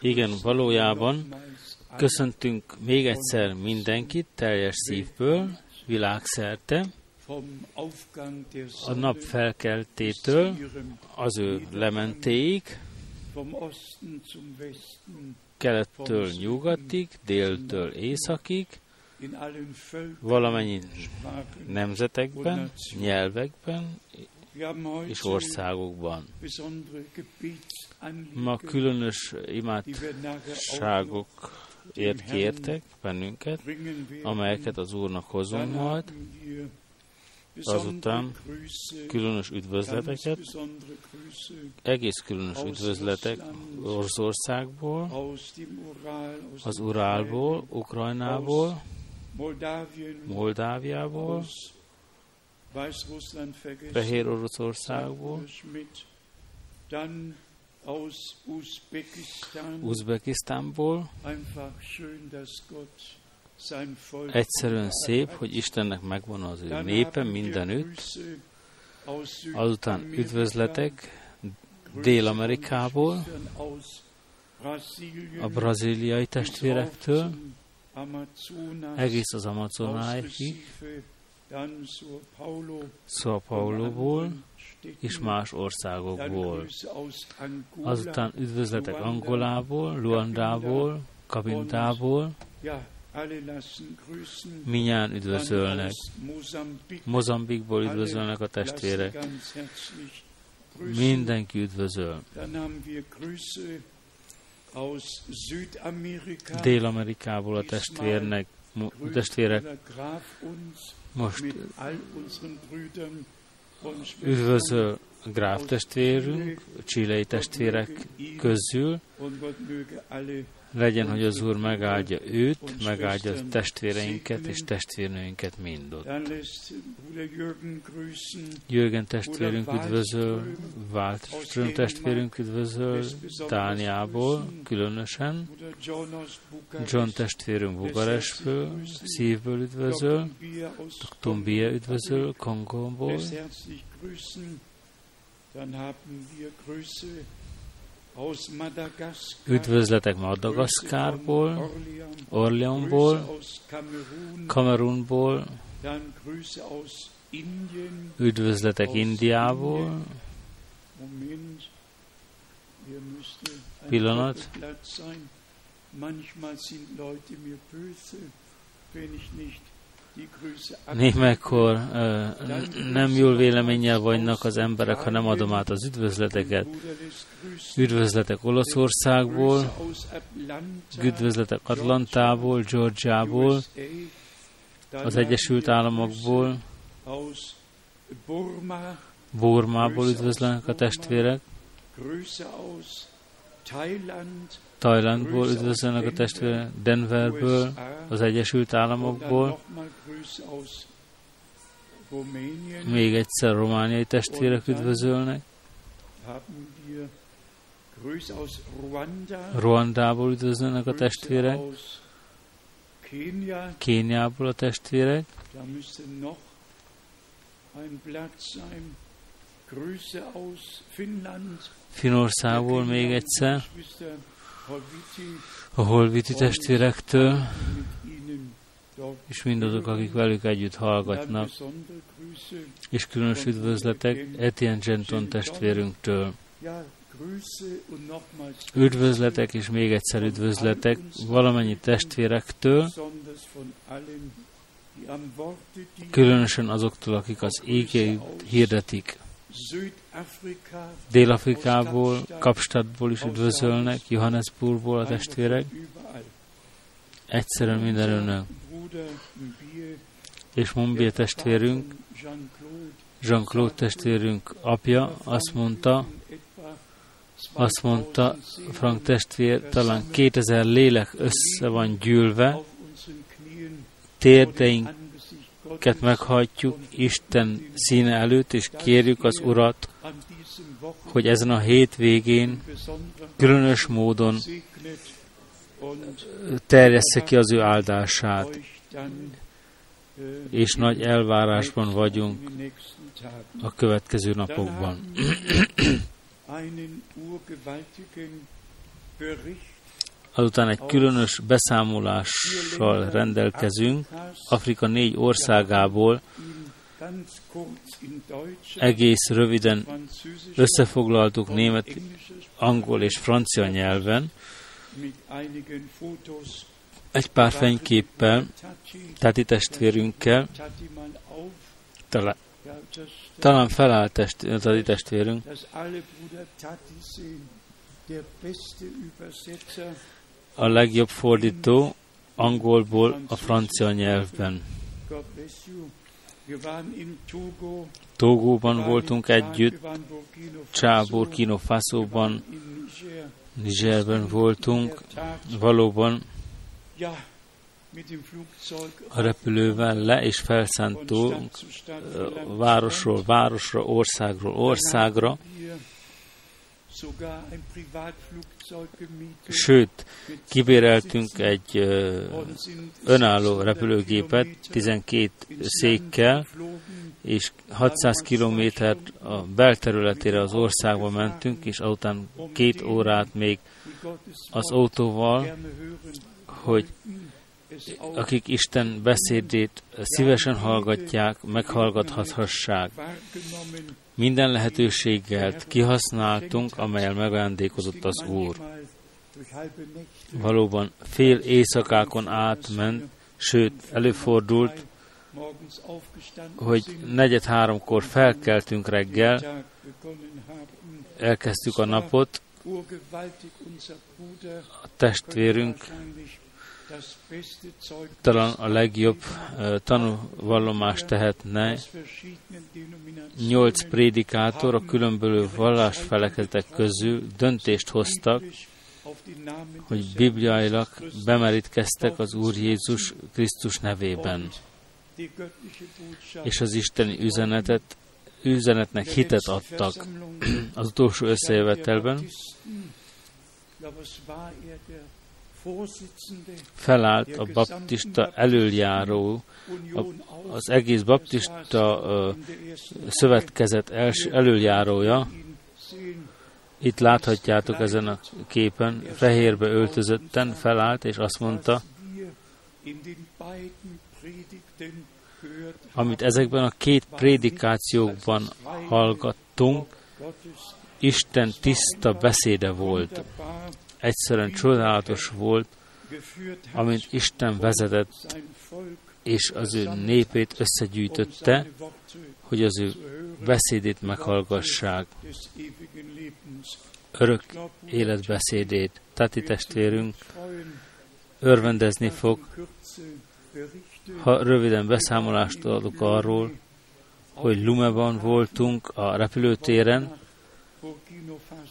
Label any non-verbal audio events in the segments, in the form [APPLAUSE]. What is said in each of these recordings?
Igen, valójában köszöntünk még egyszer mindenkit teljes szívből, világszerte, a nap felkeltétől az ő lementéig, kelettől nyugatig, déltől északig, valamennyi nemzetekben, nyelvekben és országokban. Ma különös imádságok ért kértek bennünket, amelyeket az Úrnak hozunk majd, azután különös üdvözleteket, egész különös üdvözletek Oroszországból, az Urálból, Ukrajnából, Moldáviából, Fehér Oroszországból, Uzbekisztánból. Egyszerűen szép, hogy Istennek megvan az ő népe mindenütt. Azután üdvözletek Dél-Amerikából, a braziliai testvérektől, egész az Amazonáig, São Paulo-ból és más országokból. Azután üdvözletek Angolából, Luandából, Kabindából, Minnyán üdvözölnek. Mozambikból üdvözölnek a testvérek. Mindenki üdvözöl. Dél-Amerikából a testvérnek, testvérek most üdvözöl Gráf testvérünk, csilei testvérek közül, legyen, hogy az Úr megáldja őt, megáldja a testvéreinket és testvérnőinket mind ott. Jürgen testvérünk üdvözöl, Waldström testvérünk üdvözöl, Dániából különösen, John testvérünk Bugarestből, szívből üdvözöl, Tumbia üdvözöl, Kongóból, Dann haben wir Grüße Üdvözletek Madagaszkárból, Orleanból, Kamerunból, üdvözletek Indiából, pillanat, Némekkor nem jól véleménnyel vannak az emberek, ha nem adom át az üdvözleteket. Üdvözletek Olaszországból, üdvözletek Atlantából, Georgiából, az Egyesült Államokból, Burmából üdvözlenek a testvérek, Tajlandból üdvözölnek a testvérek, Denverből, az Egyesült Államokból, még egyszer romániai testvérek üdvözölnek, Ruandából üdvözölnek a testvérek, Kéniából a testvérek, Finországból még egyszer, a holviti testvérektől, és mindazok, akik velük együtt hallgatnak, és különös üdvözletek Etienne Genton testvérünktől. Üdvözletek és még egyszer üdvözletek valamennyi testvérektől, különösen azoktól, akik az égét hirdetik. Dél-Afrikából, Kapstadtból is üdvözölnek, Johannesburgból a testvérek. Egyszerűen minden önök. És Mombier testvérünk, Jean-Claude testvérünk apja azt mondta, azt mondta Frank testvér, talán 2000 lélek össze van gyűlve, térdeink kezünket meghajtjuk Isten színe előtt, és kérjük az Urat, hogy ezen a hétvégén különös módon terjessze ki az ő áldását, és nagy elvárásban vagyunk a következő napokban. Azután egy különös beszámolással rendelkezünk Afrika négy országából, egész röviden összefoglaltuk német, angol és francia nyelven, egy pár fényképpel, Tati testvérünkkel, talán, talán felállt test, Tati testvérünk, a legjobb fordító angolból a francia nyelvben. Togóban voltunk együtt, Csá, Burkino Faszóban, Nigerben voltunk, valóban a repülővel le és felszánttunk városról városra, országról országra, Sőt, kibéreltünk egy önálló repülőgépet 12 székkel, és 600 kilométer a belterületére az országba mentünk, és azután két órát még az autóval, hogy akik Isten beszédét szívesen hallgatják, meghallgathassák. Minden lehetőséggel kihasználtunk, amelyel megajándékozott az Úr. Valóban fél éjszakákon átment, sőt, előfordult, hogy negyed háromkor felkeltünk reggel, elkezdtük a napot, a testvérünk talán a legjobb tanúvallomást tehetne. Nyolc prédikátor a különböző vallásfelekezetek közül döntést hoztak, hogy bibliailag bemerítkeztek az Úr Jézus Krisztus nevében. És az Isteni üzenetet, üzenetnek hitet adtak az utolsó összejövetelben felállt a baptista előjáró, az egész baptista szövetkezet előjárója, itt láthatjátok ezen a képen, fehérbe öltözötten felállt, és azt mondta, amit ezekben a két prédikációkban hallgattunk, Isten tiszta beszéde volt egyszerűen csodálatos volt, amint Isten vezetett, és az ő népét összegyűjtötte, hogy az ő beszédét meghallgassák, örök életbeszédét. Tati testvérünk örvendezni fog, ha röviden beszámolást adok arról, hogy Lumeban voltunk a repülőtéren,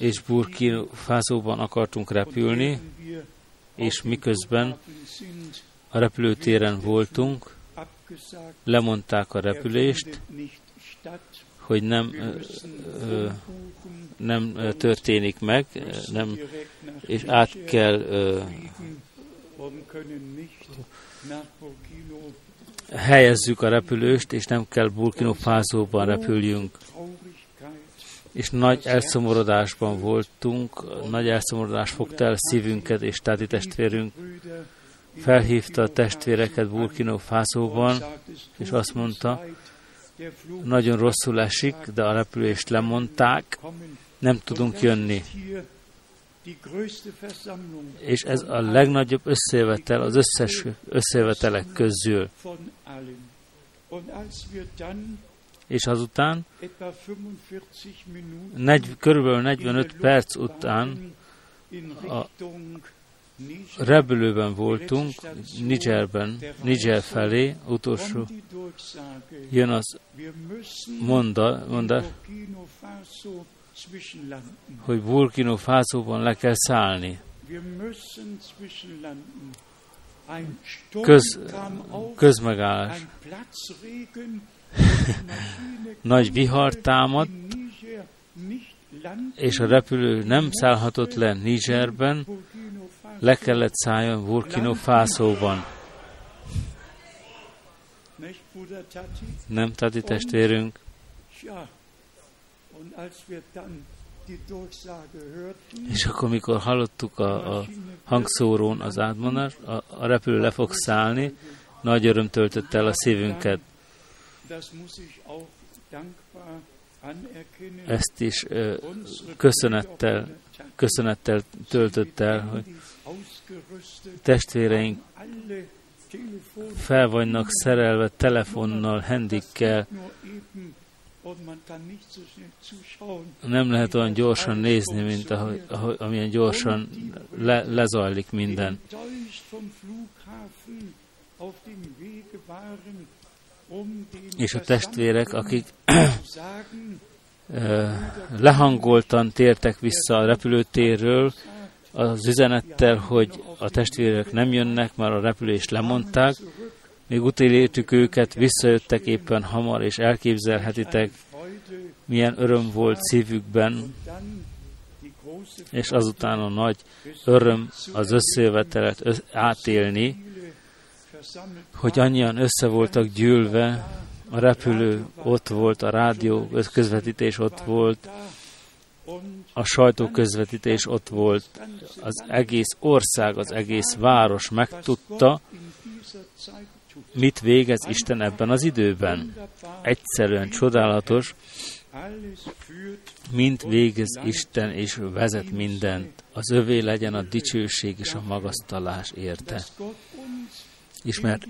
és Burkina Fázóban akartunk repülni, és miközben a repülőtéren voltunk, lemondták a repülést, hogy nem, nem történik meg, nem, és át kell helyezzük a repülőst, és nem kell Burkina Fázóban repüljünk és nagy elszomorodásban voltunk, nagy elszomorodás fogta el szívünket, és táti testvérünk. Felhívta a testvéreket Burkina Fászóban, és azt mondta, nagyon rosszul esik, de a repülést lemondták, nem tudunk jönni. És ez a legnagyobb összevetel az összes összevetelek közül és azután negy, körülbelül 45 perc után a repülőben voltunk, Nigerben, Niger felé, utolsó, jön az monda, monda hogy Burkina Faso-ban le kell szállni. Köz, közmegállás. Nagy vihar támadt, és a repülő nem szállhatott le Nigerben, le kellett szálljon Burkina Faso-ban. Nem, Tati testvérünk? És akkor, mikor hallottuk a, a hangszórón az átmondást, a, a repülő le fog szállni, nagy öröm töltött el a szívünket. Ezt is ö, köszönettel, köszönettel töltött el, hogy testvéreink fel vannak szerelve telefonnal, hendikkel, nem lehet olyan gyorsan nézni, mint ahogy, ahogy, amilyen gyorsan le, lezajlik minden. És a testvérek, akik [CLEARS THROAT] lehangoltan tértek vissza a repülőtérről, az üzenettel, hogy a testvérek nem jönnek, mert a repülést lemondták, még utélértük őket, visszajöttek éppen hamar, és elképzelhetitek, milyen öröm volt szívükben, és azután a nagy öröm az összejövetelet átélni, hogy annyian össze voltak gyűlve, a repülő ott volt, a rádió közvetítés ott volt, a sajtóközvetítés ott volt, az egész ország, az egész város megtudta, mit végez Isten ebben az időben. Egyszerűen csodálatos, mint végez Isten és vezet mindent. Az övé legyen a dicsőség és a magasztalás érte. És mert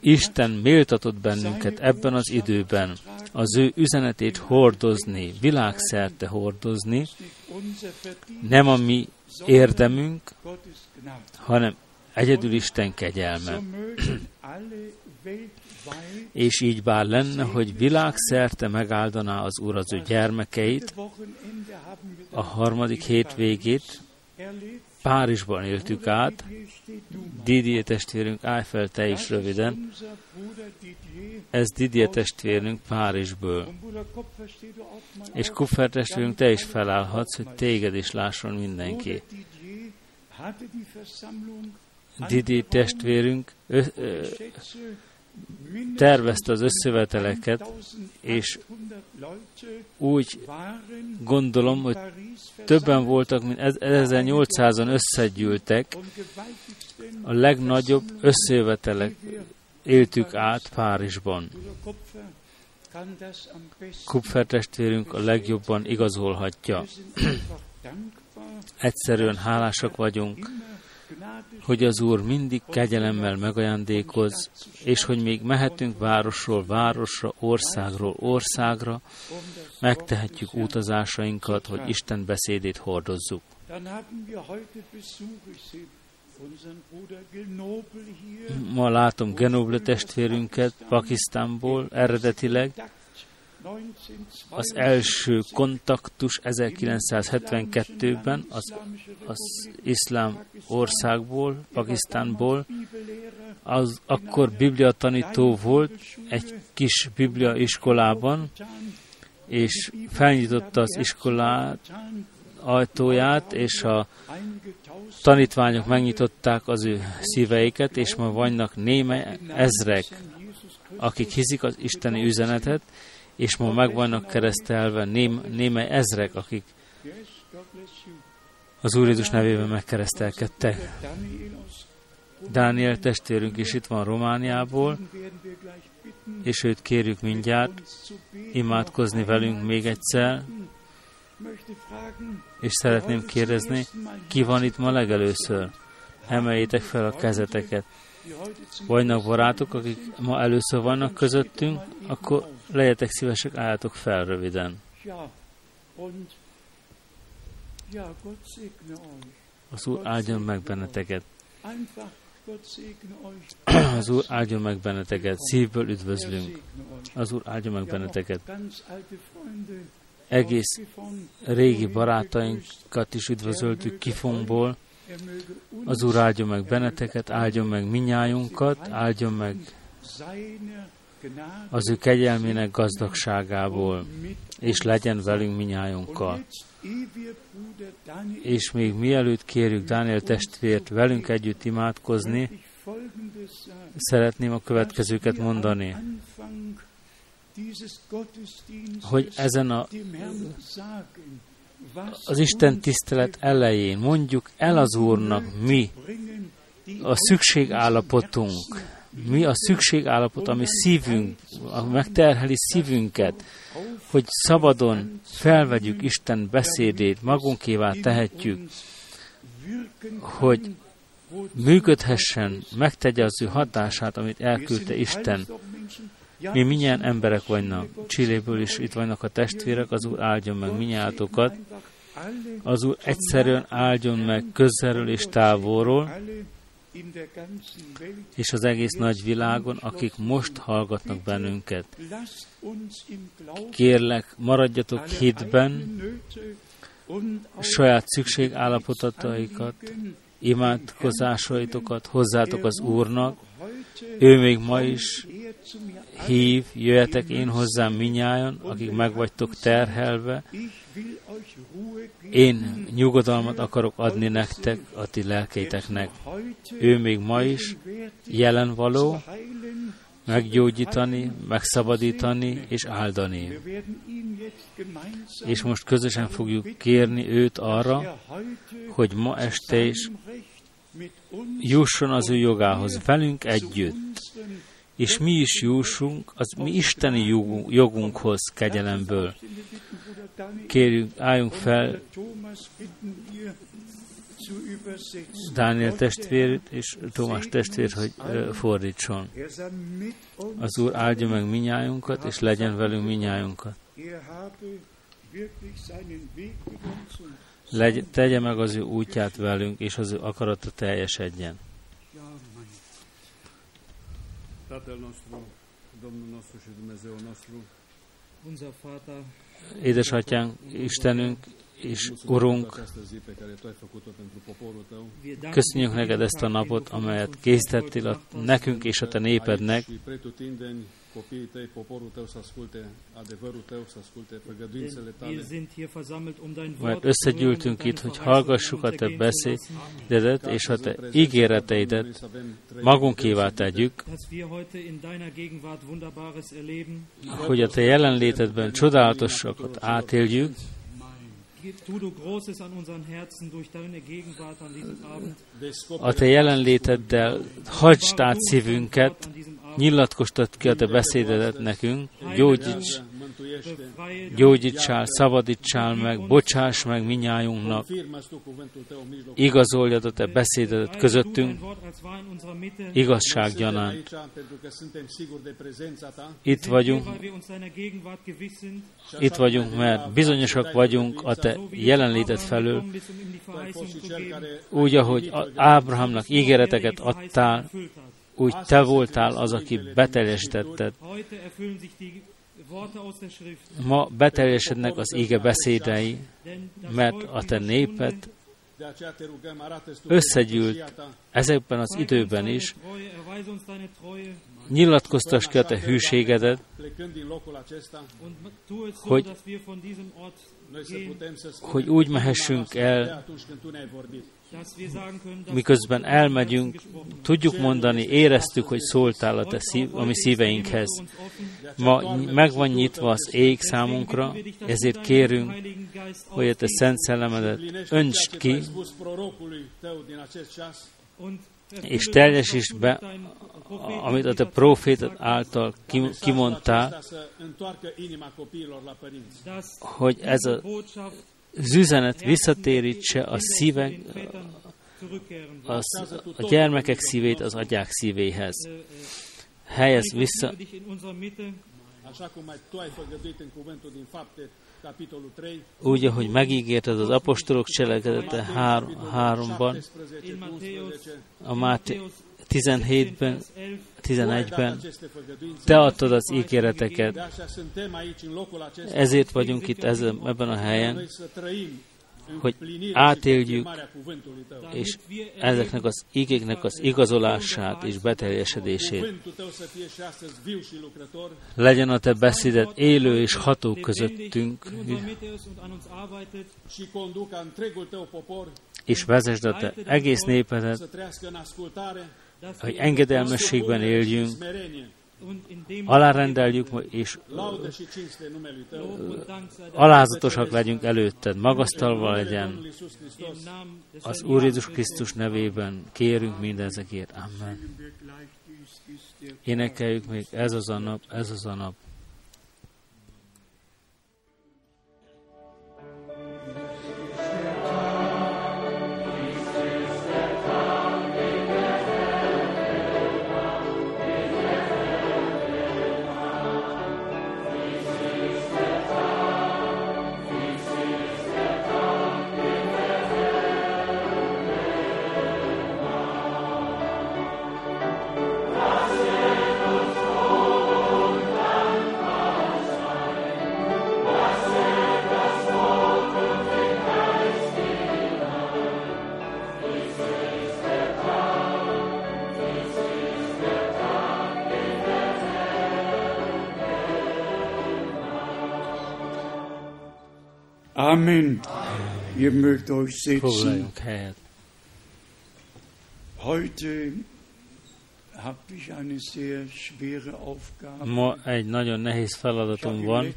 Isten méltatott bennünket ebben az időben az ő üzenetét hordozni, világszerte hordozni, nem a mi érdemünk, hanem egyedül Isten kegyelme. És így bár lenne, hogy világszerte megáldaná az Úr az ő gyermekeit, a harmadik hétvégét Párizsban éltük át, Didier testvérünk, állj fel te is röviden. Ez Didier testvérünk Párizsből. És Kuffer testvérünk, te is felállhatsz, hogy téged is lásson mindenki. Didi testvérünk ö, ö, tervezte az összeveteleket, és úgy gondolom, hogy többen voltak, mint 1800-an összegyűltek, a legnagyobb összejövetelek éltük át Párizsban. Kupfer testvérünk a legjobban igazolhatja. [CLEARS THROAT] Egyszerűen hálásak vagyunk, hogy az Úr mindig kegyelemmel megajándékoz, és hogy még mehetünk városról városra, országról országra, megtehetjük utazásainkat, hogy Isten beszédét hordozzuk. Ma látom Genoble testvérünket Pakisztánból eredetileg, az első kontaktus 1972-ben az, az iszlám országból, Pakisztánból, az akkor bibliatanító volt egy kis biblia iskolában, és felnyitotta az iskolát ajtóját, és a tanítványok megnyitották az ő szíveiket, és ma vannak néme ezrek, akik hiszik az isteni üzenetet, és ma meg vannak keresztelve ném, némely ezrek, akik az Úr Jézus nevében megkeresztelkedtek. Dániel testvérünk is itt van Romániából, és őt kérjük mindjárt imádkozni velünk még egyszer, és szeretném kérdezni, ki van itt ma legelőször? Emeljétek fel a kezeteket. Vannak barátok, akik ma először vannak közöttünk, akkor legyetek szívesek, álljatok fel röviden. Az Úr áldjon meg benneteket. Az Úr áldjon meg benneteket. Szívből üdvözlünk. Az Úr áldjon meg benneteket. Egész régi barátainkat is üdvözöltük Kifonból. Az Úr áldjon meg benneteket, áldjon meg minnyájunkat, áldjon meg az ő kegyelmének gazdagságából, és legyen velünk minnyájunkkal. És még mielőtt kérjük Dániel testvért velünk együtt imádkozni, szeretném a következőket mondani. hogy ezen a, az Isten tisztelet elején mondjuk el az Úrnak mi a szükségállapotunk, mi a szükségállapot, ami szívünk, megterheli szívünket, hogy szabadon felvegyük Isten beszédét, magunkévá tehetjük, hogy működhessen, megtegye az ő hatását, amit elküldte Isten. Mi minnyien emberek vagynak. Csilléből is itt vannak a testvérek, az Úr áldjon meg minnyátokat. Az Úr egyszerűen áldjon meg közelről és távolról, és az egész nagy világon, akik most hallgatnak bennünket. Kérlek, maradjatok hitben, saját szükségállapotaikat, imádkozásaitokat hozzátok az Úrnak. Ő még ma is hív, jöjjetek én hozzám minnyájan, akik meg vagytok terhelve. Én nyugodalmat akarok adni nektek, a ti lelkeiteknek. Ő még ma is jelen való, meggyógyítani, megszabadítani és áldani. És most közösen fogjuk kérni őt arra, hogy ma este is jusson az ő jogához velünk együtt, és mi is jussunk az mi isteni jogunkhoz kegyelemből. Kérjük, álljunk fel Dániel testvér és Tomás testvér, hogy fordítson. Az Úr áldja meg minnyájunkat, és legyen velünk minnyájunkat. Legy, tegye meg az ő útját velünk, és az ő akarata teljesedjen. Édesatyánk, Istenünk, és Urunk, köszönjük neked ezt a napot, amelyet készítettél a, nekünk és a te népednek, mert összegyűltünk itt, hogy hallgassuk a te beszédedet és a te ígéreteidet. Magunkévá tegyük, hogy a te jelenlétedben csodálatosakat átéljük, a te jelenléteddel hagyd át szívünket, nyilatkoztat ki a te beszédedet nekünk, gyógyíts, gyógyítsál, szabadítsál meg, bocsáss meg minnyájunknak, igazoljad a te beszédedet közöttünk, igazság. Itt vagyunk, itt vagyunk, mert bizonyosak vagyunk a te jelenléted felől, úgy, ahogy Ábrahamnak ígéreteket adtál, úgy te voltál az, aki beteljesítetted. Ma beteljesednek az ége beszédei, mert a te néped összegyűlt ezekben az időben is, nyilatkoztass ki a te hűségedet, hogy, hogy úgy mehessünk el, miközben elmegyünk, tudjuk mondani, éreztük, hogy szóltál a, te szív, a mi szíveinkhez. Ma meg van nyitva az ég számunkra, ezért kérünk, hogy a te szent szellemedet öntsd ki, és teljesítsd be, amit a te profétad által kimondtál, hogy ez a az üzenet visszatérítse a szívek, az, a gyermekek szívét az agyák szívéhez. Helyez vissza, úgy, ahogy megígérted az apostolok cselekedete háromban, a Máté 17-ben, 11-ben, te adtad az ígéreteket. Ezért vagyunk itt ebben a helyen, hogy átéljük, és ezeknek az igéknek az igazolását és beteljesedését. Legyen a te beszédet élő és ható közöttünk, és vezesd a te egész népedet, hogy engedelmességben éljünk, alárendeljük és alázatosak legyünk előtted, magasztalva legyen az Úr Jézus Krisztus nevében kérünk mindezekért. Amen. Énekeljük még ez az a nap, ez az a nap. Foglaljunk helyet. Ma egy nagyon nehéz feladatom van.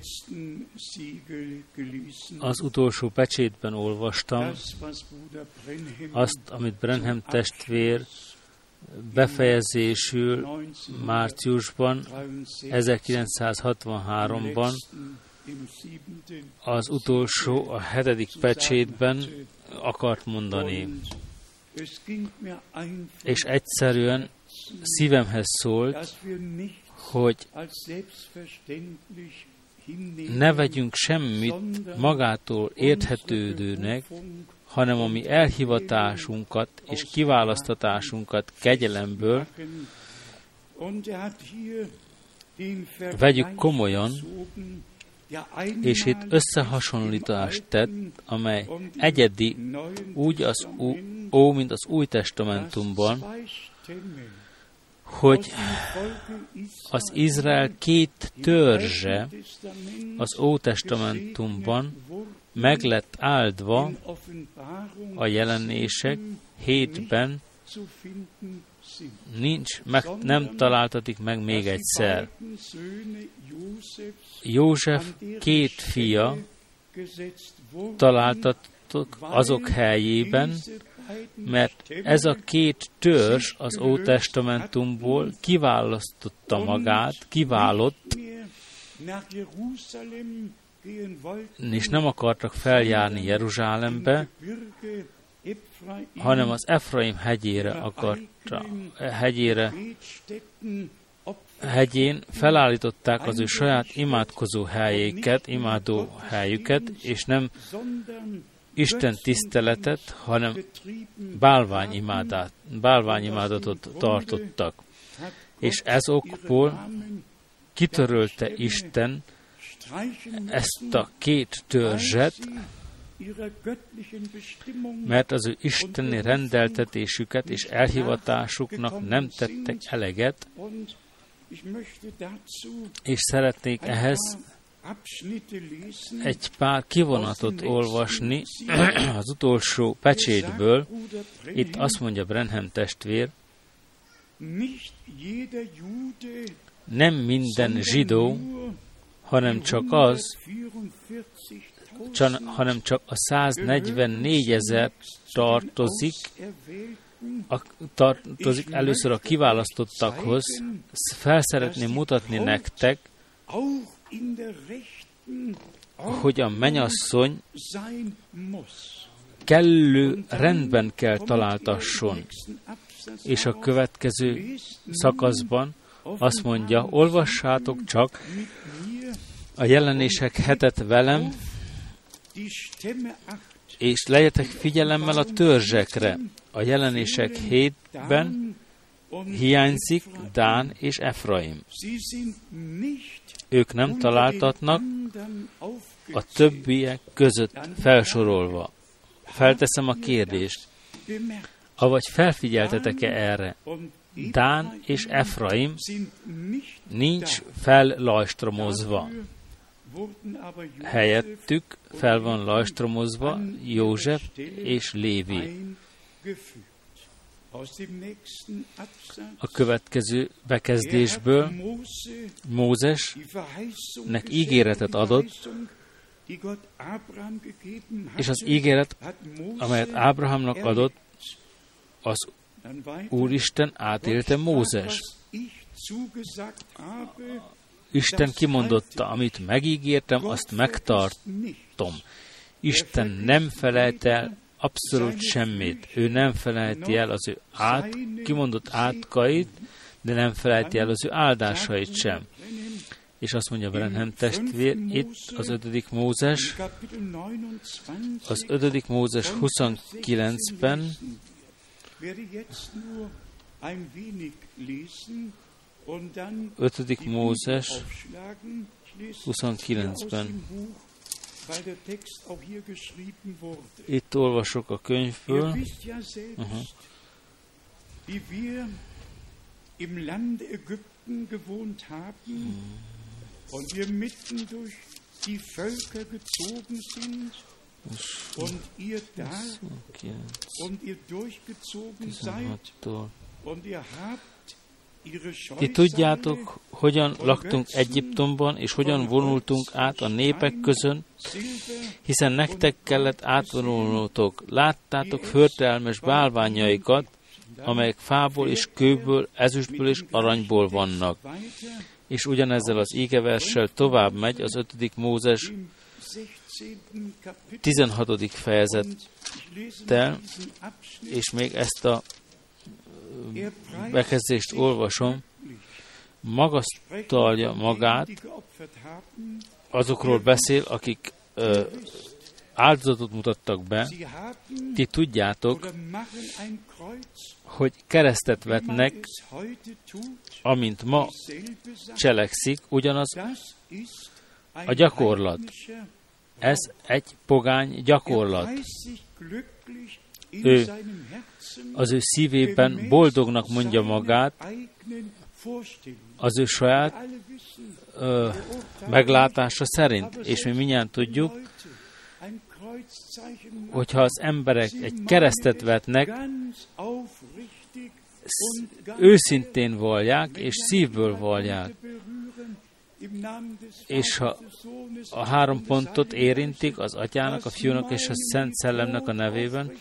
Az utolsó pecsétben olvastam Brenhem azt, amit Brenham testvér befejezésül márciusban 1963-ban az utolsó, a hetedik pecsétben akart mondani. És egyszerűen szívemhez szólt, hogy ne vegyünk semmit magától érthetődőnek, hanem a mi elhivatásunkat és kiválasztatásunkat kegyelemből vegyük komolyan, és itt összehasonlítást tett, amely egyedi, úgy az Ó, Ó mint az Új Testamentumban, hogy az Izrael két törzse az Ó Testamentumban meg lett áldva a jelenések hétben, nincs, meg, nem találtatik meg még egyszer. József két fia találtatok azok helyében, mert ez a két törzs az Ótestamentumból kiválasztotta magát, kiválott, és nem akartak feljárni Jeruzsálembe, hanem az Efraim hegyére akarta, hegyére, hegyén felállították az ő saját imádkozó helyéket, imádó helyüket, és nem Isten tiszteletet, hanem bálványimádát, bálványimádatot tartottak. És ez okból kitörölte Isten ezt a két törzset, mert az ő isteni rendeltetésüket és elhivatásuknak nem tettek eleget, és szeretnék ehhez egy pár kivonatot olvasni [CLEARS THROAT] az utolsó pecsétből. Itt azt mondja Brenham testvér, nem minden zsidó, hanem csak az, hanem csak a 144 ezer tartozik, a, tartozik először a kiválasztottakhoz. Fel szeretném mutatni nektek, hogy a menyasszony kellő rendben kell találtasson. És a következő szakaszban azt mondja, olvassátok csak a jelenések hetet velem, és legyetek figyelemmel a törzsekre. A jelenések hétben hiányzik Dán és Efraim. Ők nem találtatnak a többiek között felsorolva. Felteszem a kérdést, avagy felfigyeltetek-e erre? Dán és Efraim nincs fellajstromozva. Helyettük fel van lajstromozva József és Lévi. a következő bekezdésből Mózesnek ígéretet adott, és az ígéret, amelyet Ábrahamnak adott, az Úristen átélte Mózes. Isten kimondotta, amit megígértem, azt megtartom. Isten nem felelt el abszolút semmit. Ő nem felejti el az ő át, kimondott átkait, de nem felejti el az ő áldásait sem. És azt mondja Brenhem testvér, itt az ötödik Mózes, az ötödik Mózes 29-ben, 5. Mózes 29-ben. Itt olvasok a könyvből. Uh-huh. Wie wir im Land Ägypten gewohnt haben und wir mitten durch die Völker gezogen sind und ihr da und ihr durchgezogen seid und ihr habt Ti tudjátok, hogyan laktunk Egyiptomban, és hogyan vonultunk át a népek közön, hiszen nektek kellett átvonulnotok. Láttátok förtelmes bálványaikat, amelyek fából és kőből, ezüstből és aranyból vannak. És ugyanezzel az égeverssel tovább megy az 5. Mózes 16. fejezettel, és még ezt a bekezdést olvasom, magasztalja magát, azokról beszél, akik ö, áldozatot mutattak be. Ti tudjátok, hogy keresztet vetnek, amint ma cselekszik, ugyanaz a gyakorlat. Ez egy pogány gyakorlat. Ő az ő szívében boldognak mondja magát, az ő saját ö, meglátása szerint. És mi mindjárt tudjuk, hogyha az emberek egy keresztet vetnek, őszintén vallják, és szívből vallják, és ha a három pontot érintik az atyának, a fiúnak és a szent szellemnek a nevében,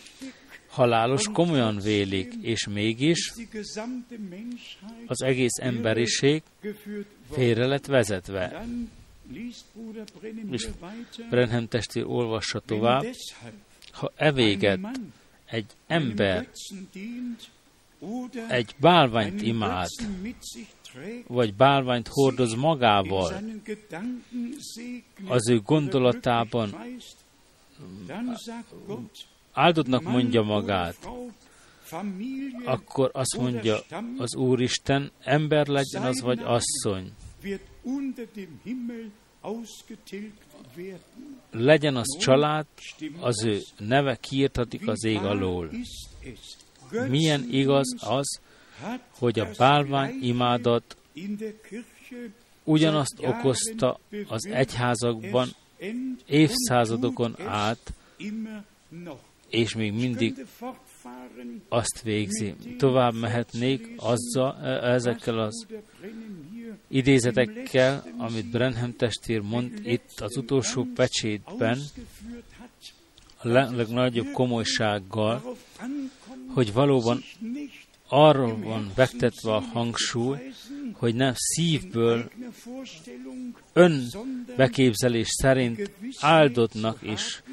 halálos komolyan vélik, és mégis az egész emberiség félre lett vezetve. És Brenhem testi olvassa tovább, ha evéget egy ember egy bálványt imád, vagy bálványt hordoz magával, az ő gondolatában áldottnak mondja magát, akkor azt mondja az Úristen, ember legyen az vagy asszony, legyen az család, az ő neve kiirtatik az ég alól. Milyen igaz az, hogy a bálvány imádat ugyanazt okozta az egyházakban évszázadokon át, és még mindig azt végzi. Tovább mehetnék azzal, e, ezekkel az idézetekkel, amit Brenham testvér mond itt az utolsó pecsétben, a legnagyobb komolysággal, hogy valóban arról van vektetve a hangsúly, hogy nem szívből önbeképzelés szerint áldottnak is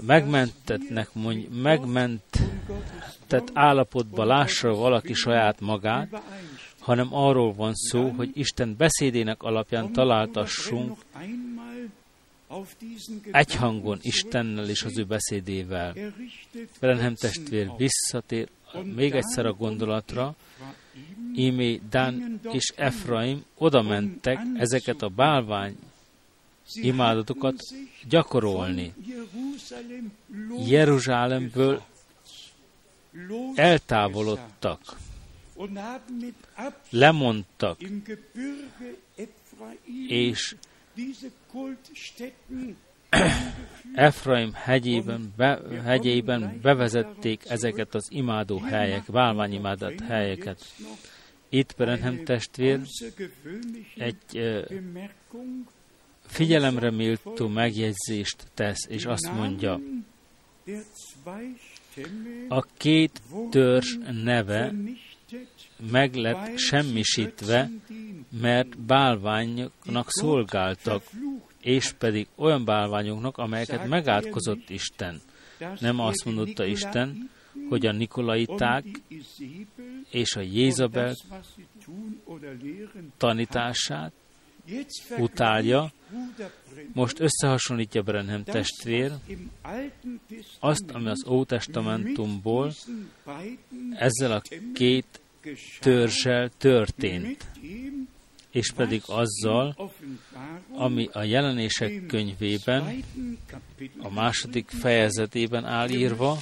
megmentetnek, mondj, megmentett állapotba lássa valaki saját magát, hanem arról van szó, hogy Isten beszédének alapján találtassunk egyhangon Istennel és az ő beszédével. Berenhem testvér visszatér még egyszer a gondolatra, Imé, Dan és Efraim oda mentek ezeket a bálvány imádatokat gyakorolni. Jeruzsálemből eltávolodtak, lemondtak, és Efraim hegyében, be, hegyében bevezették ezeket az imádó helyek, bálványimádat helyeket. Itt Brenhem testvér egy uh, figyelemre méltó megjegyzést tesz, és azt mondja, a két törzs neve meg lett semmisítve, mert bálványoknak szolgáltak, és pedig olyan bálványoknak, amelyeket megátkozott Isten. Nem azt mondotta Isten, hogy a Nikolaiták és a Jézabel tanítását utálja, most összehasonlítja Brenhem testvér azt, ami az Ótestamentumból ezzel a két törzsel történt, és pedig azzal, ami a jelenések könyvében, a második fejezetében áll írva,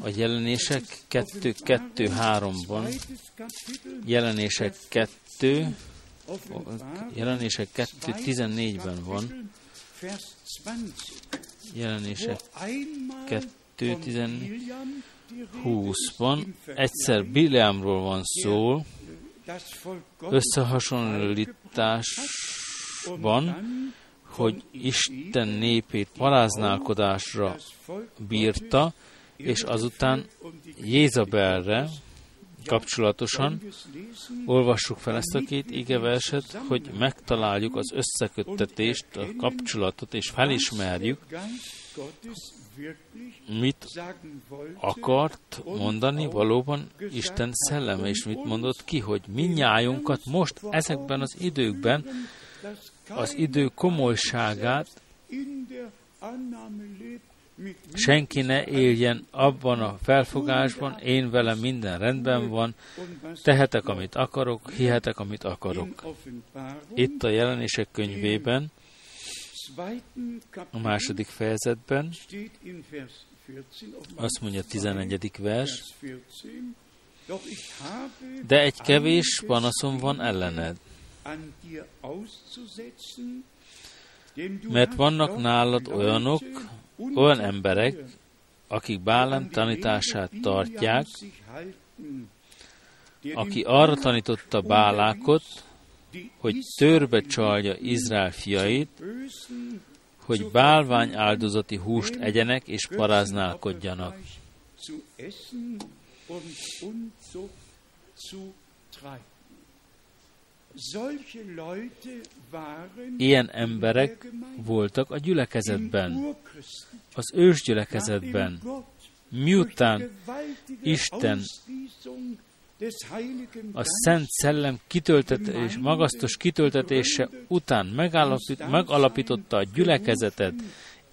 a jelenések 2-2-3-ban, jelenések 2, jelenések 2-14-ben van, jelenések 2-20-ban, egyszer Bileamról van szó, összehasonlításban, hogy Isten népét paráználkodásra bírta, és azután Jézabelre kapcsolatosan. Olvassuk fel ezt a két igeverset, hogy megtaláljuk az összeköttetést, a kapcsolatot, és felismerjük, mit akart mondani valóban Isten szelleme, és mit mondott ki, hogy minnyájunkat most ezekben az időkben az idő komolyságát senki ne éljen abban a felfogásban, én velem minden rendben van, tehetek, amit akarok, hihetek, amit akarok. Itt a jelenések könyvében, a második fejezetben, azt mondja a 11. vers, de egy kevés panaszom van ellened, mert vannak nálad olyanok, olyan emberek, akik Bálem tanítását tartják, aki arra tanította Bálákot, hogy törbe csalja Izrael fiait, hogy bálvány áldozati húst egyenek és paráználkodjanak. Ilyen emberek voltak a gyülekezetben, az ősgyülekezetben, miután Isten a Szent Szellem kitöltetés, magasztos kitöltetése után megalapít, megalapította a gyülekezetet,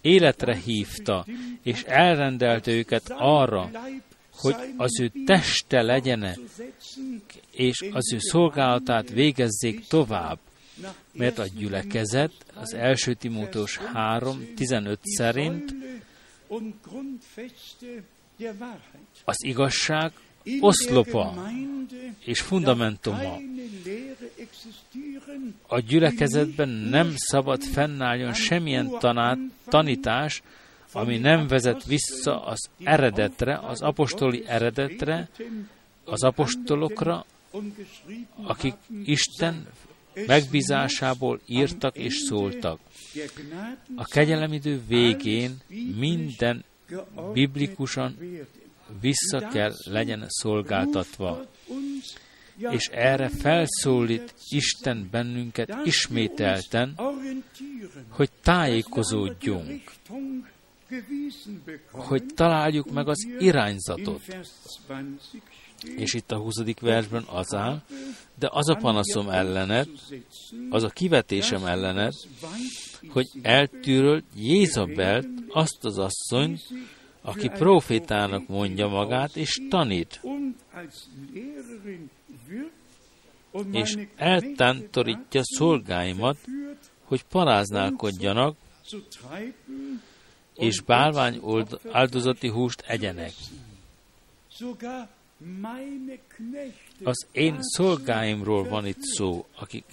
életre hívta, és elrendelte őket arra, hogy az ő teste legyenek, és az ő szolgálatát végezzék tovább, mert a gyülekezet az első Timóteus 3.15 szerint az igazság oszlopa és fundamentuma. A gyülekezetben nem szabad fennálljon semmilyen tanát, tanítás, ami nem vezet vissza az eredetre, az apostoli eredetre, az apostolokra, akik Isten megbízásából írtak és szóltak. A kegyelemidő végén minden biblikusan vissza kell legyen szolgáltatva. És erre felszólít Isten bennünket ismételten, hogy tájékozódjunk, hogy találjuk meg az irányzatot. És itt a 20. versben az áll, de az a panaszom ellened, az a kivetésem ellened, hogy eltűrölt Jézabelt, azt az asszonyt, aki profétának mondja magát, és tanít, és eltántorítja szolgáimat, hogy paráználkodjanak, és bálvány áldozati húst egyenek. Az én szolgáimról van itt szó, akik,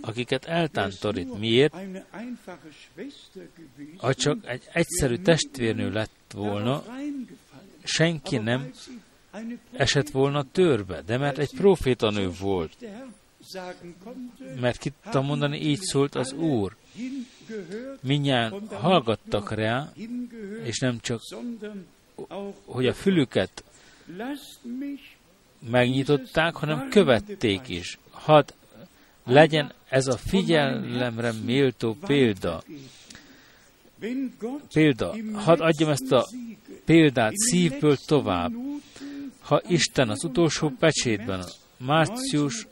akiket eltántorít. Miért? Ha csak egy egyszerű testvérnő lett volna, senki nem esett volna törbe, de mert egy profétanő volt, mert ki tudtam mondani, így szólt az Úr. Minnyáján hallgattak rá, és nem csak, hogy a fülüket megnyitották, hanem követték is. Hadd legyen ez a figyelemre méltó példa. Példa. Hadd adjam ezt a példát szívből tovább. Ha Isten az utolsó pecsétben, március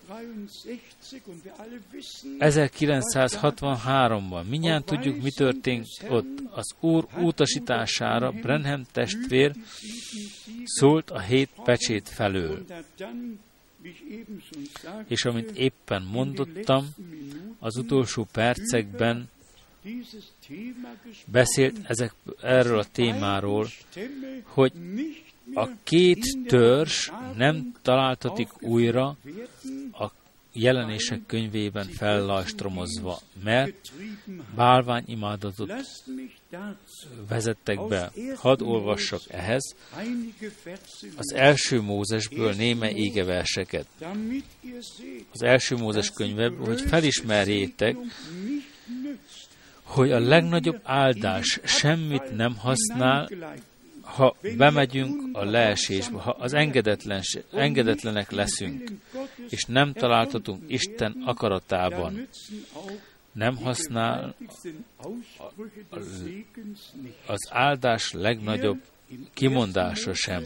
1963-ban. Minnyáján tudjuk, mi történt ott. Az Úr utasítására Brenham testvér szólt a hét pecsét felől. És amint éppen mondottam, az utolsó percekben beszélt ezek, erről a témáról, hogy a két törzs nem találtatik újra a jelenések könyvében fellajstromozva, mert bálványimádatot vezettek be. Hadd olvassak ehhez az első Mózesből néme égeverseket. Az első Mózes könyveből, hogy felismerjétek, hogy a legnagyobb áldás semmit nem használ, ha bemegyünk a leesésbe, ha az engedetlenek leszünk, és nem találtatunk Isten akaratában, nem használ az áldás legnagyobb kimondása sem.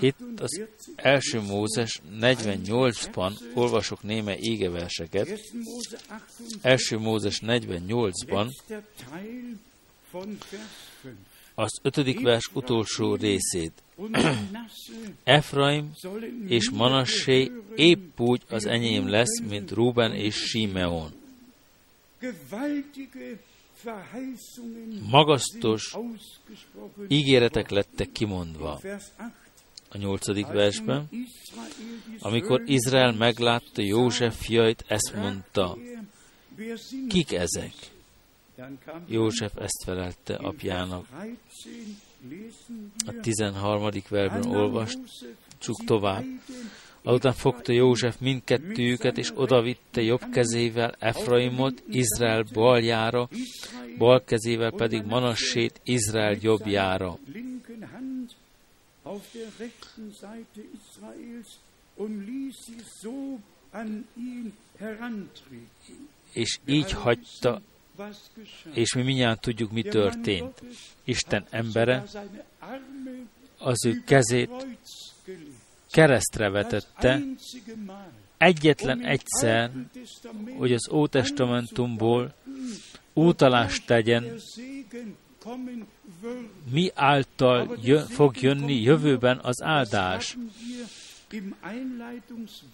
Itt az első Mózes 48-ban olvasok néme égeverseket. Első Mózes 48-ban az ötödik vers utolsó részét. [CLEARS THROAT] Efraim és Manassé épp úgy az enyém lesz, mint Ruben és Simeon. Magasztos ígéretek lettek kimondva. A nyolcadik versben, amikor Izrael meglátta József fiait, ezt mondta, kik ezek? József ezt felelte apjának. A 13. verben olvastuk tovább. Azután fogta József mindkettőjüket, és odavitte jobb kezével Efraimot Izrael baljára, bal kezével pedig Manassét Izrael jobbjára. És így hagyta és mi mindjárt tudjuk, mi történt. Isten embere az ő kezét keresztre vetette, egyetlen egyszer, hogy az Ótestamentumból útalást tegyen, mi által jö, fog jönni jövőben az áldás.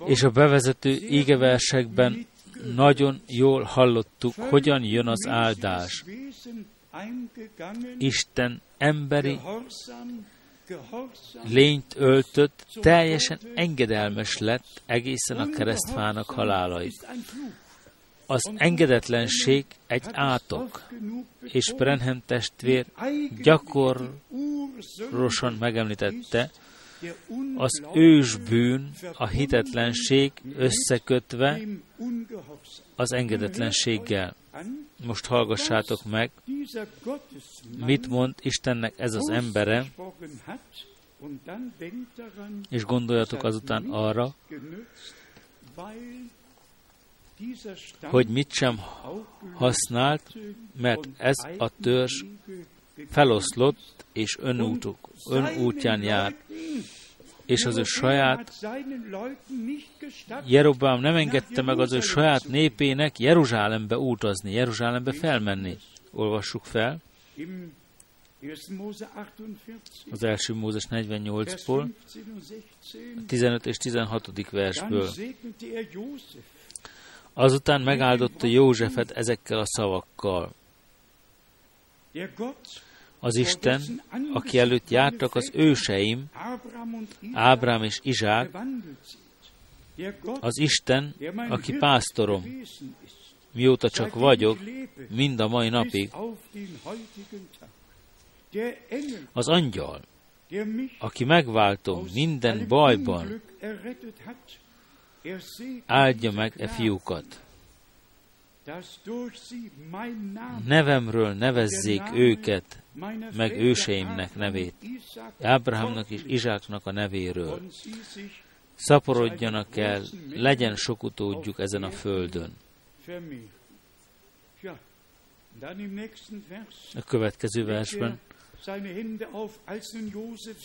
És a bevezető égeversekben nagyon jól hallottuk, hogyan jön az áldás. Isten emberi lényt öltött, teljesen engedelmes lett egészen a keresztfának halálaig. Az engedetlenség egy átok, és Brenhem testvér gyakorlosan megemlítette, az ősbűn, a hitetlenség összekötve az engedetlenséggel. Most hallgassátok meg, mit mond Istennek ez az embere, és gondoljatok azután arra, hogy mit sem használt, mert ez a törzs feloszlott, és önútuk, önútján járt és az ő saját Jerobám nem engedte meg az ő saját népének Jeruzsálembe utazni, Jeruzsálembe felmenni. Olvassuk fel. Az első Mózes 48-ból, 15 és 16. versből. Azután megáldotta Józsefet ezekkel a szavakkal. Az Isten, aki előtt jártak az őseim, Ábrám és Izsák, az Isten, aki pásztorom, mióta csak vagyok, mind a mai napig. Az angyal, aki megváltom minden bajban, áldja meg e fiúkat. Nevemről nevezzék őket, meg őseimnek nevét, Ábrahámnak és Izsáknak a nevéről. Szaporodjanak el, legyen sok utódjuk ezen a földön. A következő versben,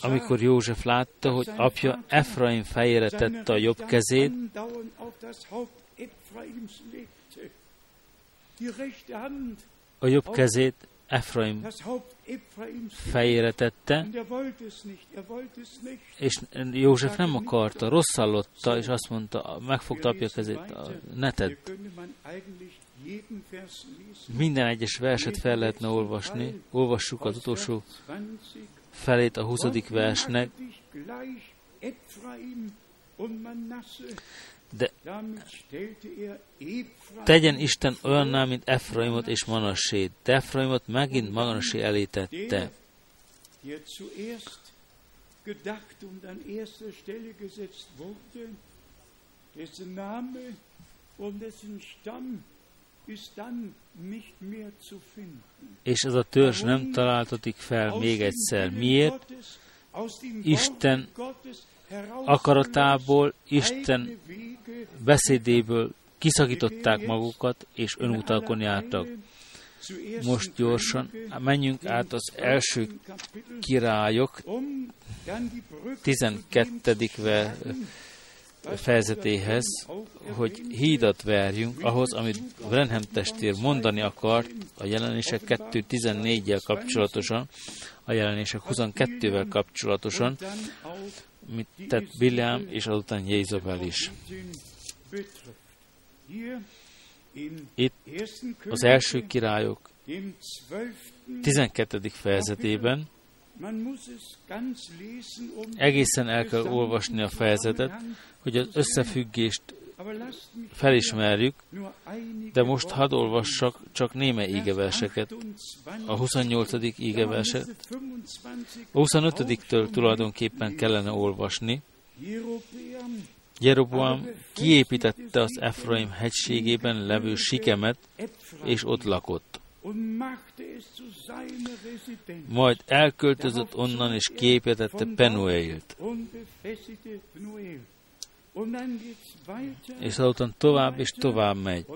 amikor József látta, hogy apja Efraim fejére tette a jobb kezét, a jobb kezét Efraim fejére tette, és József nem akarta, rosszallotta, és azt mondta, megfogta apja kezét, ne tedd. Minden egyes verset fel lehetne olvasni, olvassuk az utolsó felét a 20. versnek, de tegyen Isten olyanná, mint Efraimot és Manassét. De Efraimot megint Manassé elé tette. És ez a törzs nem találtatik fel még egyszer. Miért? Isten akaratából, Isten beszédéből kiszakították magukat, és önútalkon jártak. Most gyorsan menjünk át az első királyok 12. fejezetéhez, hogy hídat verjünk ahhoz, amit Brenham testvér mondani akart a jelenések 2.14-jel kapcsolatosan, a jelenések 22-vel kapcsolatosan, mit tett Biliám, és azután Jézabel is. Itt az első királyok 12. fejezetében egészen el kell olvasni a fejezetet, hogy az összefüggést felismerjük, de most hadd olvassak csak néme ígeverseket. A 28. ígeverset, a 25-től tulajdonképpen kellene olvasni. Jeroboam kiépítette az Efraim hegységében levő sikemet, és ott lakott. Majd elköltözött onnan, és kiépítette Penueilt. És azután tovább és tovább megy.